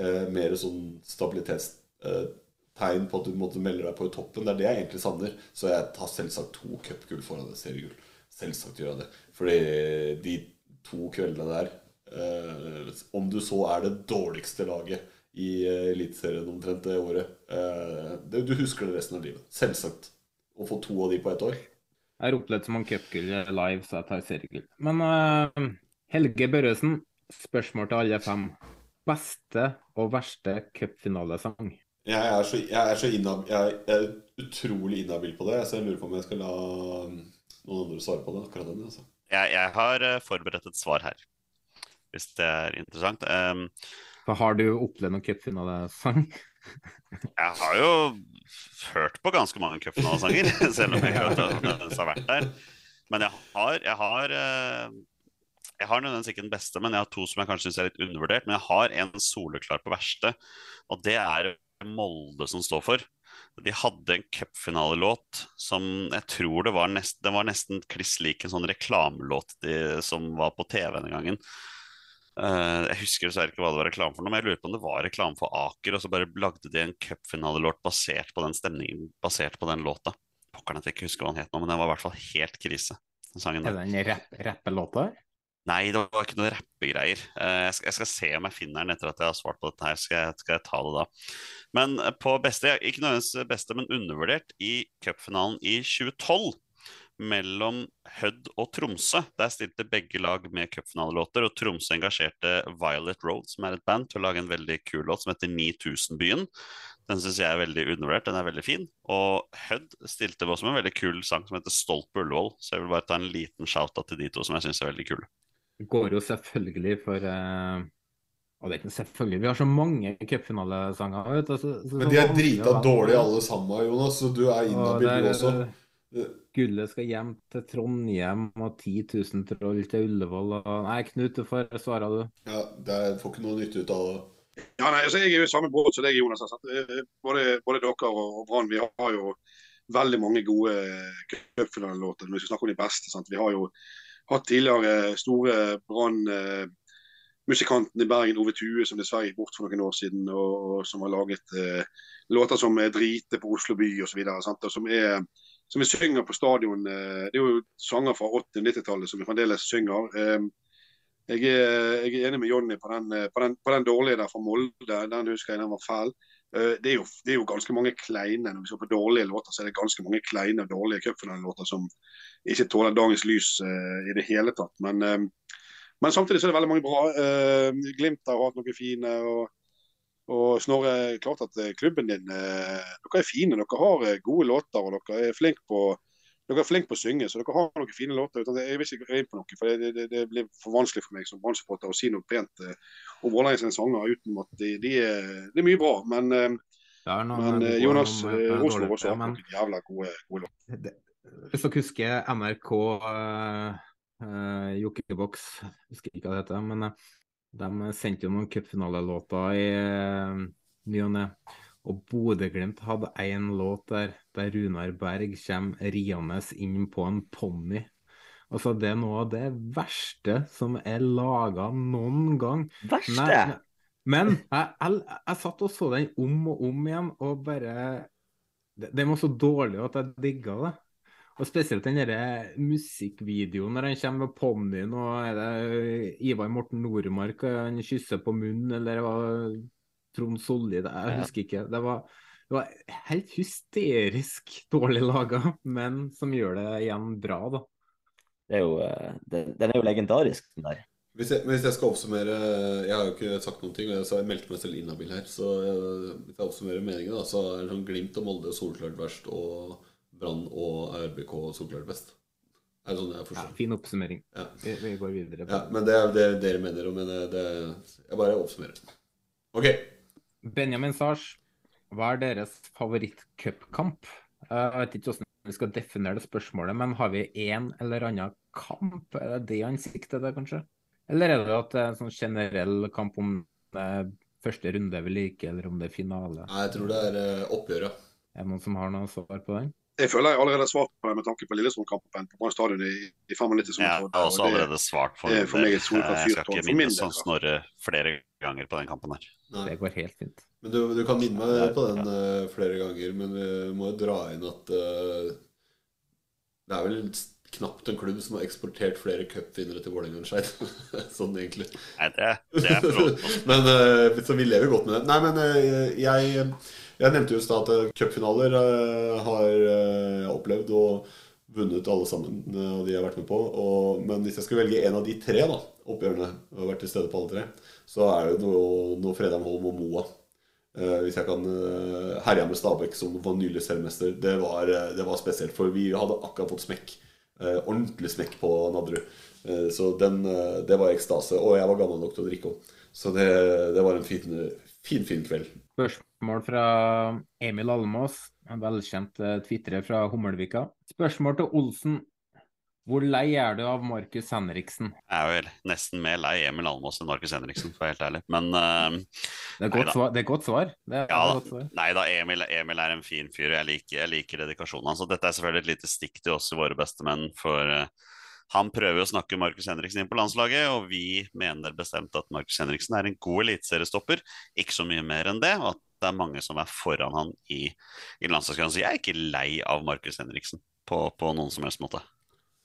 uh, mer sånn stabilitetstegn på at du måtte melde deg på i toppen. Det er det jeg egentlig savner. Så jeg tar selvsagt to cupgull foran et seriegull. Selvsagt gjør jeg det. Fordi de to kveldene der eh, Om du så er det dårligste laget i eh, Eliteserien omtrent det året eh, det, Du husker det resten av livet. Selvsagt. Å få to av de på ett år. Jeg har opplevd så mange cupgull live, så jeg tar seriegull. Men eh, Helge Børresen, spørsmål til alle fem. Beste og verste cupfinalesang? Jeg er så, jeg er så innab, jeg er utrolig inhabil på det, så jeg lurer på om jeg skal la noen andre svare på det. akkurat den, altså. Jeg, jeg har eh, forberedt et svar her, hvis det er interessant. Um, har du opplevd noen cupfinalesang? Jeg har jo hørt på ganske mange cupfinalesanger, selv om jeg ikke har vært der. Men jeg har, jeg har eh, jeg har nødvendigvis ikke den beste, men jeg har to som jeg kanskje syns er litt undervurdert. Men jeg har en soleklar på verste, og det er Molde som står for. De hadde en cupfinalelåt som jeg tror det var, nest, det var nesten kliss lik en sånn reklamelåt som var på TV den gangen. Uh, jeg husker dessverre ikke hva det var reklame for, noe, men jeg lurer på om det var reklame for Aker, og så bare lagde de en cupfinalelåt basert på den stemningen, basert på den låta. Pokkeren at jeg ikke husker hva den het nå, men den var i hvert fall helt krise. Den sangen Er det en rapp- rappelåta? Nei, det var ikke noen rappegreier. Eh, Jeg jeg skal se om jeg finner den etter at jeg har svart på dette her. Skal skal jeg ta det da. Men eh, på beste, ikke nødvendigvis beste, men undervurdert, i cupfinalen i 2012 mellom Hødd og Tromsø. Der stilte begge lag med cupfinalelåter, og Tromsø engasjerte Violet Road, som er et band, til å lage en veldig kul låt som heter 9000-byen. Den syns jeg er veldig undervurdert. Den er veldig fin. Og Hødd stilte også med en veldig kul sang som heter Stolt på. Så jeg vil bare ta en liten shout-out til de to som jeg syns er veldig kule. Går jo selvfølgelig for uh, Og det er ikke selvfølgelig, vi har så mange cupfinalesanger. vet du, så- så- Men de er drita dårlige alle sammen, Jonas, så du er Og inhabil er, også. Gullet skal hjem til Trondheim og 10 000 troll til Ullevål. Og... Nei, Knut, du får svare, du. Ja, det er, får ikke noe nytte ut av det. Ja, nei, altså, jeg er jo i samme båt som deg, Jonas. Altså. Både, både dere og, og Brann vi har jo veldig mange gode cupfinalelåter. Når vi skal snakke om de beste. Sant? Vi har jo hatt tidligere store Brann-musikanten i Bergen, Ove Tue, som dessverre gikk bort for noen år siden, og, som har laget eh, låter som eh, 'Drite på Oslo by' osv. Som, er, som vi synger på stadion. Eh, det er jo sanger fra 80- og 90-tallet som vi fremdeles synger. Eh, Jeg er, jeg er enig med Jonny på, på, på den dårlige der fra Molde. Den husker jeg den var fæl. Eh, det er, jo, det er jo ganske mange kleine når vi ser på dårlige låter, så er det ganske mange kleine og dårlige cupfinalelåter som ikke tåler dagens lys uh, i det hele tatt. Men, uh, men, samtidig så er det veldig mange bra. Uh, Glimt har hatt noen fine. og, og Snorre, klart at klubben din Dere er fine, dere har gode låter og dere er flinke på dere er flinke på å synge, så dere har noen fine låter. Jeg vil ikke gå inn på noe, for det, det, det, blir for vanskelig for meg som brann å si noe pent eh, om Vålerenga sine sanger uten at de, de, er, de, er mye bra. Men, eh, men eh, Jonas Rosenborg også har noen jævla gode, gode låter. Hvis dere husker NRK uh, uh, Jokkeboks, husker ikke hva det heter, men uh, de sendte jo noen cupfinalelåter i uh, ny og ne. Og Bodø-Glimt hadde én låt der, der Runar Berg kommer riende inn på en ponni. Altså, det er noe av det verste som er laga noen gang. Verste? Men, men jeg, jeg, jeg, satt og så den om og om igjen, og bare Den var så dårlig at jeg digga det. Og spesielt den der musikkvideoen når han kommer med ponnien og er det Ivar Morten Nordmark og han kysser på munnen, eller hva Trond Solli Jeg husker ikke. Det var, det var helt hysterisk dårlig laga, men som gjør det igjen bra, da. Det er jo, eh, det, den er jo legendarisk, den der. Hvis jeg, hvis jeg, skal oppsummere Jeg har jo ikke sagt noen ting, så jeg meldte meg selv inhabil her. Så hvis jeg oppsummerer meningen, da, så er det sånn Glimt og Molde solklart verst, og Brann og RBK solklart best. Er det sånn jeg forstår? Ja, fin oppsummering. Ja. Vi, vi, går videre. Ja, men det er det dere mener, men det, jeg bare oppsummerer. Ok. Benjamin Sars, hva er deres favorittcupkamp? Jeg vet ikke hvordan vi skal definere det spørsmålet, men har vi en eller annen kamp? Er det det han sikter til, kanskje? Eller er det at det er en sånn generell kamp om er første runde vi liker, eller om det er finale? Nei, jeg tror det er uh, oppgjøret. Er det noen som har noe svar på den? Jeg føler jeg allerede har svart på det med tanke på Lillestrøm-kampen på Brann stadion i, i 95. Ja, jeg har også allerede svart for, det, for meg et Jeg skal ikke minnes sånn Snorre flere ganger på den kampen her. Nei. Det går helt fint. Men du, du kan minne meg på den uh, flere ganger, men vi må jo dra inn at uh, det er vel knapt en klubb som har eksportert flere cupvinnere til Vålerenga enn Skeid. sånn egentlig. Nei, det, det er men, uh, så vi lever godt med det. Nei, men jeg jeg nevnte jo i stad at cupfinaler uh, har jeg opplevd og vunnet alle sammen av de jeg har vært med på. Og, men hvis jeg skulle velge en av de tre da, oppgjørene, og vært til stede på alle tre, så er det noe, noe Fredheim Holm og Moa. Uh, hvis jeg kan uh, herje med Stabæk, som var nylig selvmester. Det det var, spesielt, for vi hadde akkurat fått smekk. Uh, ordentlig smekk på Nadderud. så den, det var ekstase. Og jeg var gammel nok til å drikke òg. Så det, det, var en fin, fin, fin kveld. Spørsmål fra Emil Almås, en velkjent tvitrer fra Hummelvika. Spørsmål til Olsen. Hvor lei er du av Markus Henriksen? Jeg er vel nesten mer lei Emil Almås enn Markus Henriksen, for å være helt ærlig. Men uh, det, er godt svar. det er godt svar. Det er, ja, godt svar. Nei da, Emil, Emil, er en fin fyr. Jeg liker, jeg liker dedikasjonen hans. Dette er selvfølgelig et lite stikk til oss i våre bestemenn. For uh, han prøver å snakke Markus Henriksen inn på landslaget, og vi mener bestemt at Markus Henriksen er en god eliteseriestopper. Ikke så mye mer enn det, og at det er mange som er foran han i, i landslagskampen. Så jeg er ikke lei av Markus Henriksen på, på, noen som helst måte.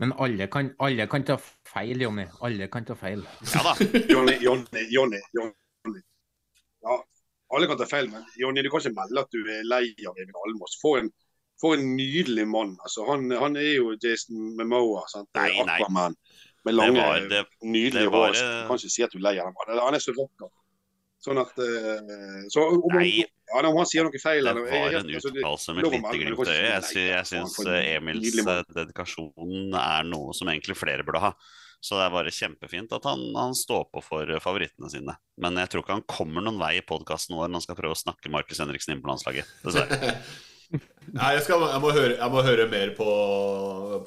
Men alle kan, alle kan ta feil, Jonny. Alle kan ta feil. Ja da. Jonny, Jonny, Jonny. Ja, alle kan ta feil, men Jonny, du kan ikke melde at du er lei av Emil Almås. For en for en nydelig mann. Altså, han, han, er jo Jason Memoa. Sant? Nei, nei. Aquaman. Med lange, det var, det, nydelige hår. Du kan ikke si at du er lei av ham. Han er så vakker. Sånn at uh, så, om, Nei. Ja, om han sier noe feil Det var en uttalelse med et lite glimt i øyet. Jeg, jeg syns Emils eh, dedikasjon er noe som egentlig flere burde ha. Så det er bare kjempefint at han, han, står på for favorittene sine. Men jeg tror ikke han kommer noen vei i podkasten vår når han skal prøve å snakke Markus Henriksen inn på landslaget. Dessverre. Nei, jeg, skal, jeg, må høre, jeg, må høre, mer på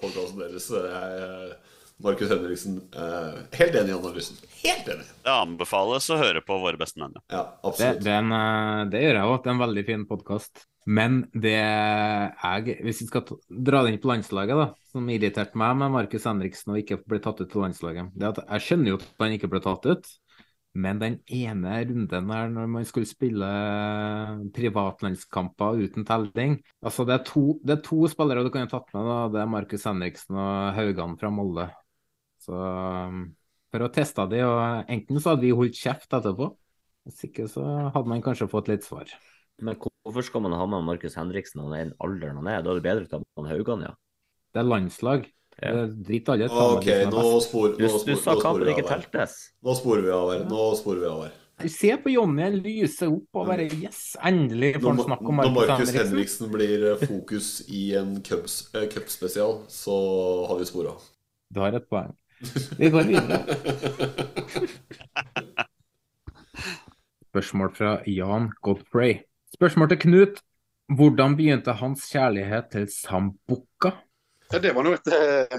podkasten deres. Jeg, Markus Henriksen, eh, helt enig i analysen. Helt enig. Det anbefales å høre på våre beste menn. Ja, absolutt. Det, den, eh, det gjør jeg òg. Det er en veldig fin podkast. Men det jeg, hvis vi skal dra det inn på landslaget, da, som irriterte meg med Markus Henriksen og ikke ble tatt ut til landslaget, det at jeg skjønner jo at han ikke ble tatt ut. Men den ene runden der når man skulle spille privatlandskamper uten telling altså Det er to, det er to spillere du kan ha tatt med. da, Det er Markus Henriksen og Haugan fra Molde. Så um, for å teste det, og enten så hadde vi holdt kjeft etterpå, hvis ikke så hadde man kanskje fått litt svar. Men hvorfor skal man ha med Markus Henriksen når han er i den alderen han er? Da er det bedre å ta med Haugan, ja. Det er landslag. Ja. Det er alle sammen. Ok, nå spor, Du, nå du spor, sa kampen ikke teltes. Nå sporer vi av her. Nå sporer vi av her. Se på Jonny, lyse opp og bare yes, endelig får han snakke om når Markus Markus Henriksen. Henriksen blir eh, fokus i en cups- eh, cupspesial, så har vi spora. Du har et poeng. Vi går videre. Spørsmål fra Jan Godfrey. Spørsmål til Knut. Hvordan begynte hans kjærlighet til sambukka? Ja, det var nå et uh,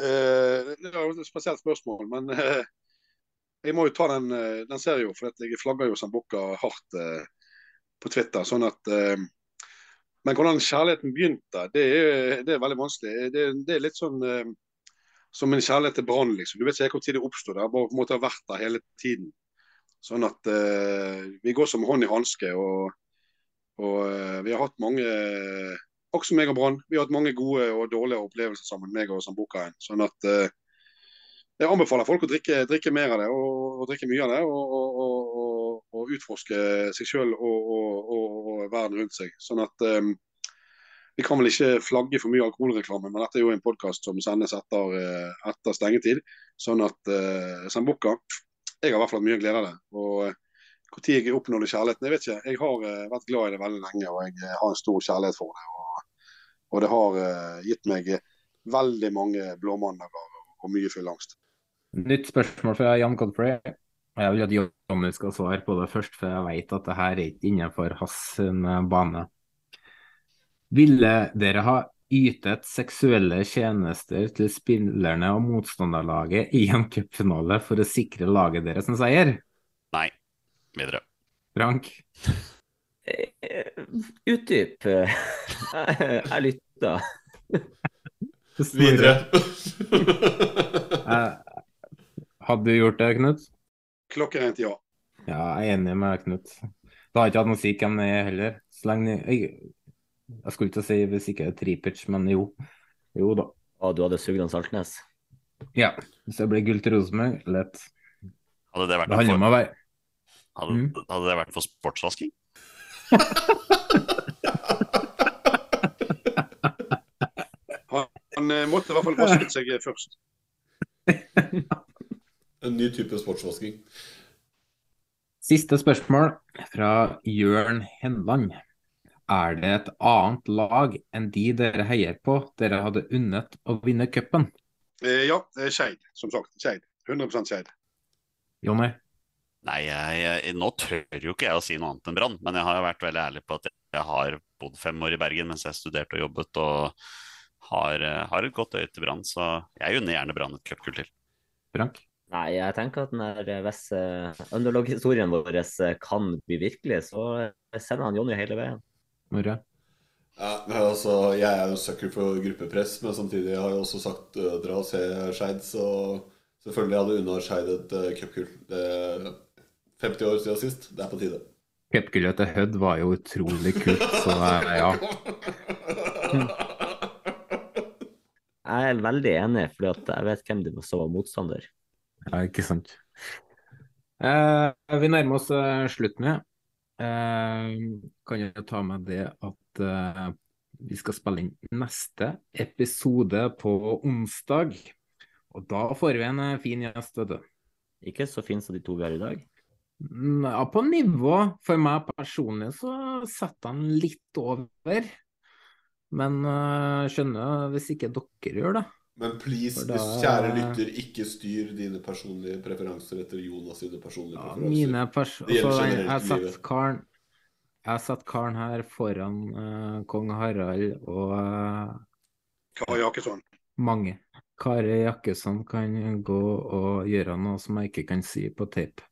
uh, Det var et spesielt spørsmål, men uh, jeg må jo ta den, eh, den serien, for jeg flagger jo sambukka hardt eh, på Twitter. sånn at eh, Men hvordan kjærligheten begynte, det er, det er veldig vanskelig. Det, det er litt sånn eh, som en kjærlighet til Brann, liksom. Du vet ikke hvor tid det oppsto. Det har bare på vært der hele tiden. Sånn at uh, vi går som hånd i hanske. Og, og uh, vi har hatt mange også meg og Brann. Vi har hatt mange gode og dårlige opplevelser sammen, meg og Sambuca. Sånn at uh, jeg anbefaler folk å drikke, drikke mer av det, og, og drikke mye av det. Og, og, utforske seg sjøl og, verden rundt seg. Sånn at eh, vi kan vel ikke flagge for mye alkoholreklame, men dette er jo en podkast som sendes etter, eh, etter stengetid. Sånn at uh, Sambuca Jeg har i hvert fall hatt mye glede av det. Og når jeg oppnådde kjærligheten, jeg vet ikke. Jeg har uh, vært glad i det veldig lenge, og jeg eh, har en stor kjærlighet for det. Og, og det har uh, gitt meg veldig mange blåmandager og, mye full angst. Nytt spørsmål fra Jan Godfrey. Jeg vil at Jonny skal svare på det først, for jeg vet at det her er ikke innenfor hans eh, bane. Ville dere ha ytet seksuelle tjenester til spillerne og motstanderlaget i en cupfinale for å sikre laget deres en seier? Nei. Videre. Frank? Eh, Utdyp. Jeg, lytter. Videre. Eh, Hadde du gjort det, Knut? Klokkerent ja. Ja, jeg er enig med Knut. Det har ikke hatt noe å si hvem det er heller. Så lenge jeg, jeg skulle ikke si hvis ikke det er Tripic, men jo. Jo da. Og du hadde sugd han Saltnes? Ja. Hvis det blir gull til Rosenborg, lett. Hadde det vært, Det for, hadde, Mm. hadde det vært for sportsvasking? Han eh, måtte i hvert fall vasket seg eh, først. En ny type sportsvasking. Siste spørsmål fra Jørn Henland. Er det et annet lag enn de dere heier på, dere hadde unnet å vinne cupen? Eh, ja, eh, Skeid, som sagt. Skeid. 100 Skeid. Jonny? Nei, jeg, jeg, nå tør jo ikke jeg å si noe annet enn Brann, men jeg har jo vært veldig ærlig på at jeg har bodd fem år i Bergen mens jeg studerte og jobbet, og har, eh, har et godt øye til Brann, så jeg unner gjerne Brann et cupgull til. Frank? Nei, jeg tenker at når hvis uh, underlog-historien vår eh, kan bli virkelig, så eh, sender han Jonny hele veien. Norre? Ja, men altså, jeg er jo sucker for gruppepress, men samtidig har jeg også sagt uh, dra og se Skeid, så selvfølgelig hadde unna Skeid et uh, cupgull. Det er 50 år siden sist. Det er på tide. Cupgullet til Hødd var jo utrolig kult, så uh, ja. Jeg er veldig enig, for jeg vet hvem det var som var motstander. Ja, ikke sant. Eh, vi nærmer oss eh, slutten. Ja. Eh, kan jeg ta med det at eh, vi skal spille inn neste episode på onsdag. Og da får vi en eh, fin gjest, vet du. Ikke så fin som de to vi har i dag. Mm, Ja, på nivå. For meg personlig så setter han litt over. Men uh, skjønner hvis ikke dere gjør det. Men please, da- kjære lytter, ikke styr dine personlige preferanser etter Jonas sine personlige preferanser. Mine pers Det gjelder jeg generelt har i satt livet. karen Jeg har satt karen her foran uh, kong Harald og uh, Kari Jakkesson. mange. Kari Jakkesson kan gå og gjøre noe som jeg ikke kan si på tape.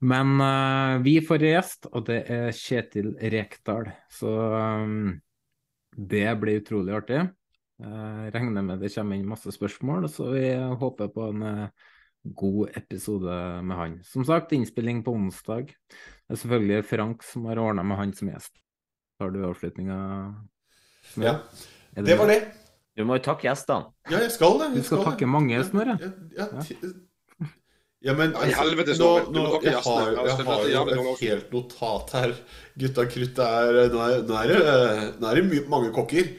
Men uh, vi får gjest, og det er Kjetil Rekdal. Så um, det blir utrolig artig. Jeg regner med det kommer inn masse spørsmål, så vi håper på en eh, god episode med han. Som sagt, innspilling på onsdag. Det er selvfølgelig Frank som har ordna med han som gjest. Har du avslutninga? Ja, Det, det var det. Du må jo takke gjestene. Ja, jeg skal det. Du skal, skal det. takke mange, Ja, Snorre. Ja, ja, ti- Ja, men altså, helvete, nå. Nå, jeg har, jeg er har jo et helt notat her. Gutta krutt er Nå er, nå er det, nå er det mange kokker.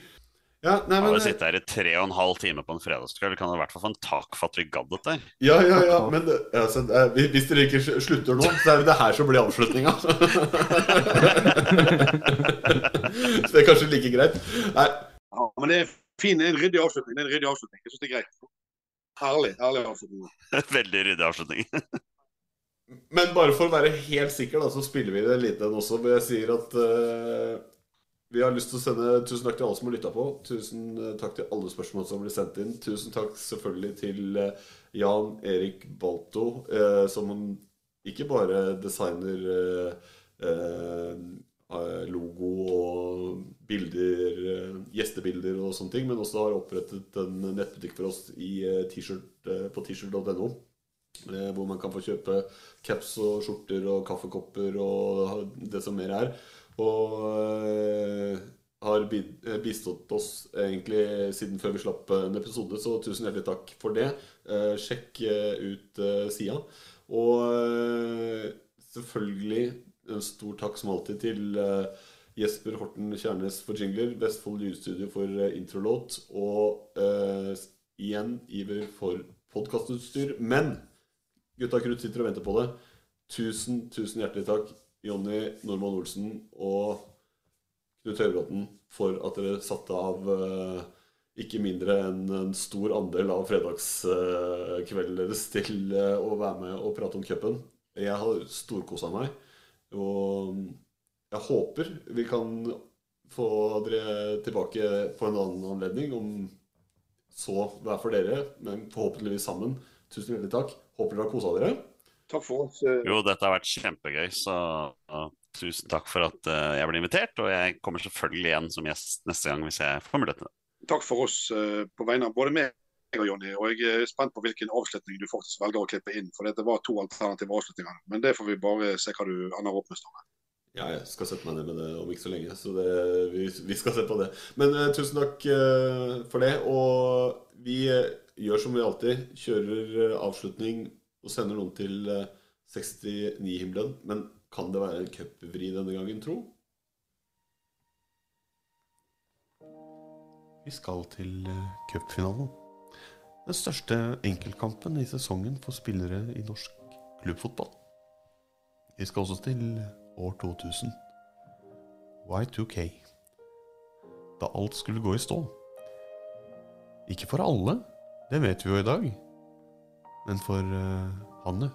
Ja, nei, men Å sittet her i tre og en halv time på en fredagskveld, kan du i hvert fall få en tak for at vi gadd dette. Ja, ja, ja. Men det- altså, er- hvis dere ikke slutter nå, så er det det her som blir avslutninga. så det er kanskje like greit. Nei, Ja, men det er fin, det er en ryddig avslutning. Det er en ryddig avslutning. Jeg syns det er greit. Herlig. Herlig avslutning. Veldig ryddig avslutning. Men bare for å være helt sikker, da, så spiller vi det litt nå også. Hvor jeg sier at eh, vi har lyst til å sende tusen takk til alle som har lytta på. Tusen eh, takk til alle spørsmål som blir sendt inn. Tusen takk selvfølgelig til eh, Jan Erik Balto, eh, som ikke bare designer eh, eh, logo og bilder, gjestebilder og sånne ting, men også har opprettet en nettbutikk for oss i på t-shirt.no. Hvor man kan få kjøpe caps og skjorter og kaffekopper og det som mer er. Og eh, har eh, bistått oss egentlig siden før vi slapp en episode, så tusen hjertelig takk for det. Eh, Sjekk eh, ut eh, sida. Og eh, selvfølgelig en stor takk som alltid til eh, Jesper Horten Kjærnes for jingler, Vestfold Lydstudio for eh, introlåt, og uh, igjen Iver for podkastutstyr. Men Gutta Krutt sitter og venter på det. Tusen, tusen hjertelig takk, Jonny Normann Olsen og Knut Høybråten, for at dere satte av eh, ikke mindre enn en stor andel av fredagskvelden deres til eh, å være med og prate om cupen. Jeg har storkosa meg, og jeg håper vi kan få dere tilbake på en annen anledning, om så hver for dere, men forhåpentligvis sammen. Tusen hjertelig takk. Håper dere har kosa dere. Takk for oss. Jo, dette har vært kjempegøy, så uh, tusen takk for at uh, jeg ble invitert. Og jeg kommer selvfølgelig igjen som gjest neste gang hvis jeg får mulighet til det. Takk for oss uh, på vegne av både meg og Jonny. Og jeg er spent på hvilken avslutning du faktisk velger å klippe inn. For det var to alternative avslutninger. Men det får vi bare se hva du ender opp med. Ståle. Ja, jeg skal sette meg ned med det om ikke så lenge, så det, vi, vi skal se på det. Men uh, tusen takk uh, for det. Og vi uh, gjør som vi alltid, kjører eh, avslutning og sender noen til eh, 69-himmelen. Men kan det være en cupvri denne gangen, tro? Vi skal til eh, cupfinalen. Den største enkeltkampen i sesongen for spillere i norsk klubbfotball. Vi skal også til år 2000. Y2K. Da alt skulle gå i stå. Ikke for alle, det vet vi jo i dag. Men for uh, Hannu.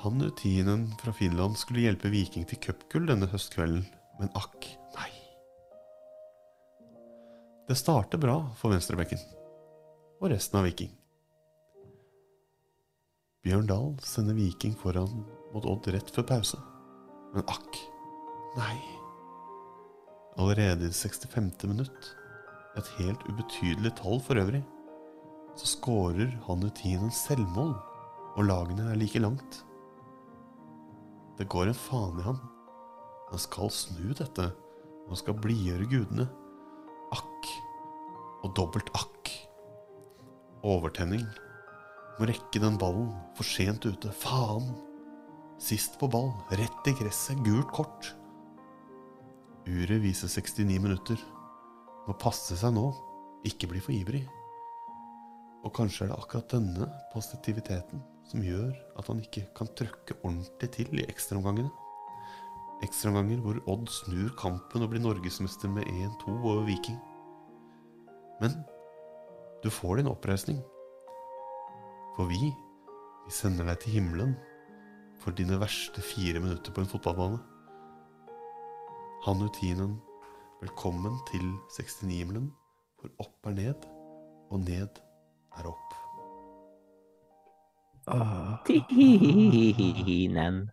Hannu Tiinen fra Finland skulle hjelpe Viking til cupgull denne høstkvelden, men akk, nei. Det starter bra for venstrebekken og resten av Viking. Bjørn Dahl sender Viking foran mot Odd rett før pause. Men akk, nei. Allerede i det 65. minutt, et helt ubetydelig tall for øvrig, så skårer Hanutinen selvmål, og lagene er like langt. Det går en faen i han. Han skal snu dette, han skal blidgjøre gudene. Akk, og dobbelt akk. Overtenning. Må rekke den ballen, for sent ute. Faen! Sist på ball, rett i gresset, gult kort. Uret viser 69 minutter. Må passe seg nå, ikke bli for ivrig. Og kanskje er det akkurat denne positiviteten som gjør at han ikke kan trøkke ordentlig til i ekstraomgangene. Ekstraomganger hvor Odd snur kampen og blir norgesmester med 1-2 over Viking. Men du får din oppreisning. For vi, vi sender deg til himmelen for dine verste fire minutter på en fotballbane. Hannu Tinen, velkommen til 69-himmelen, for opp er ned, og ned er opp. Tinen.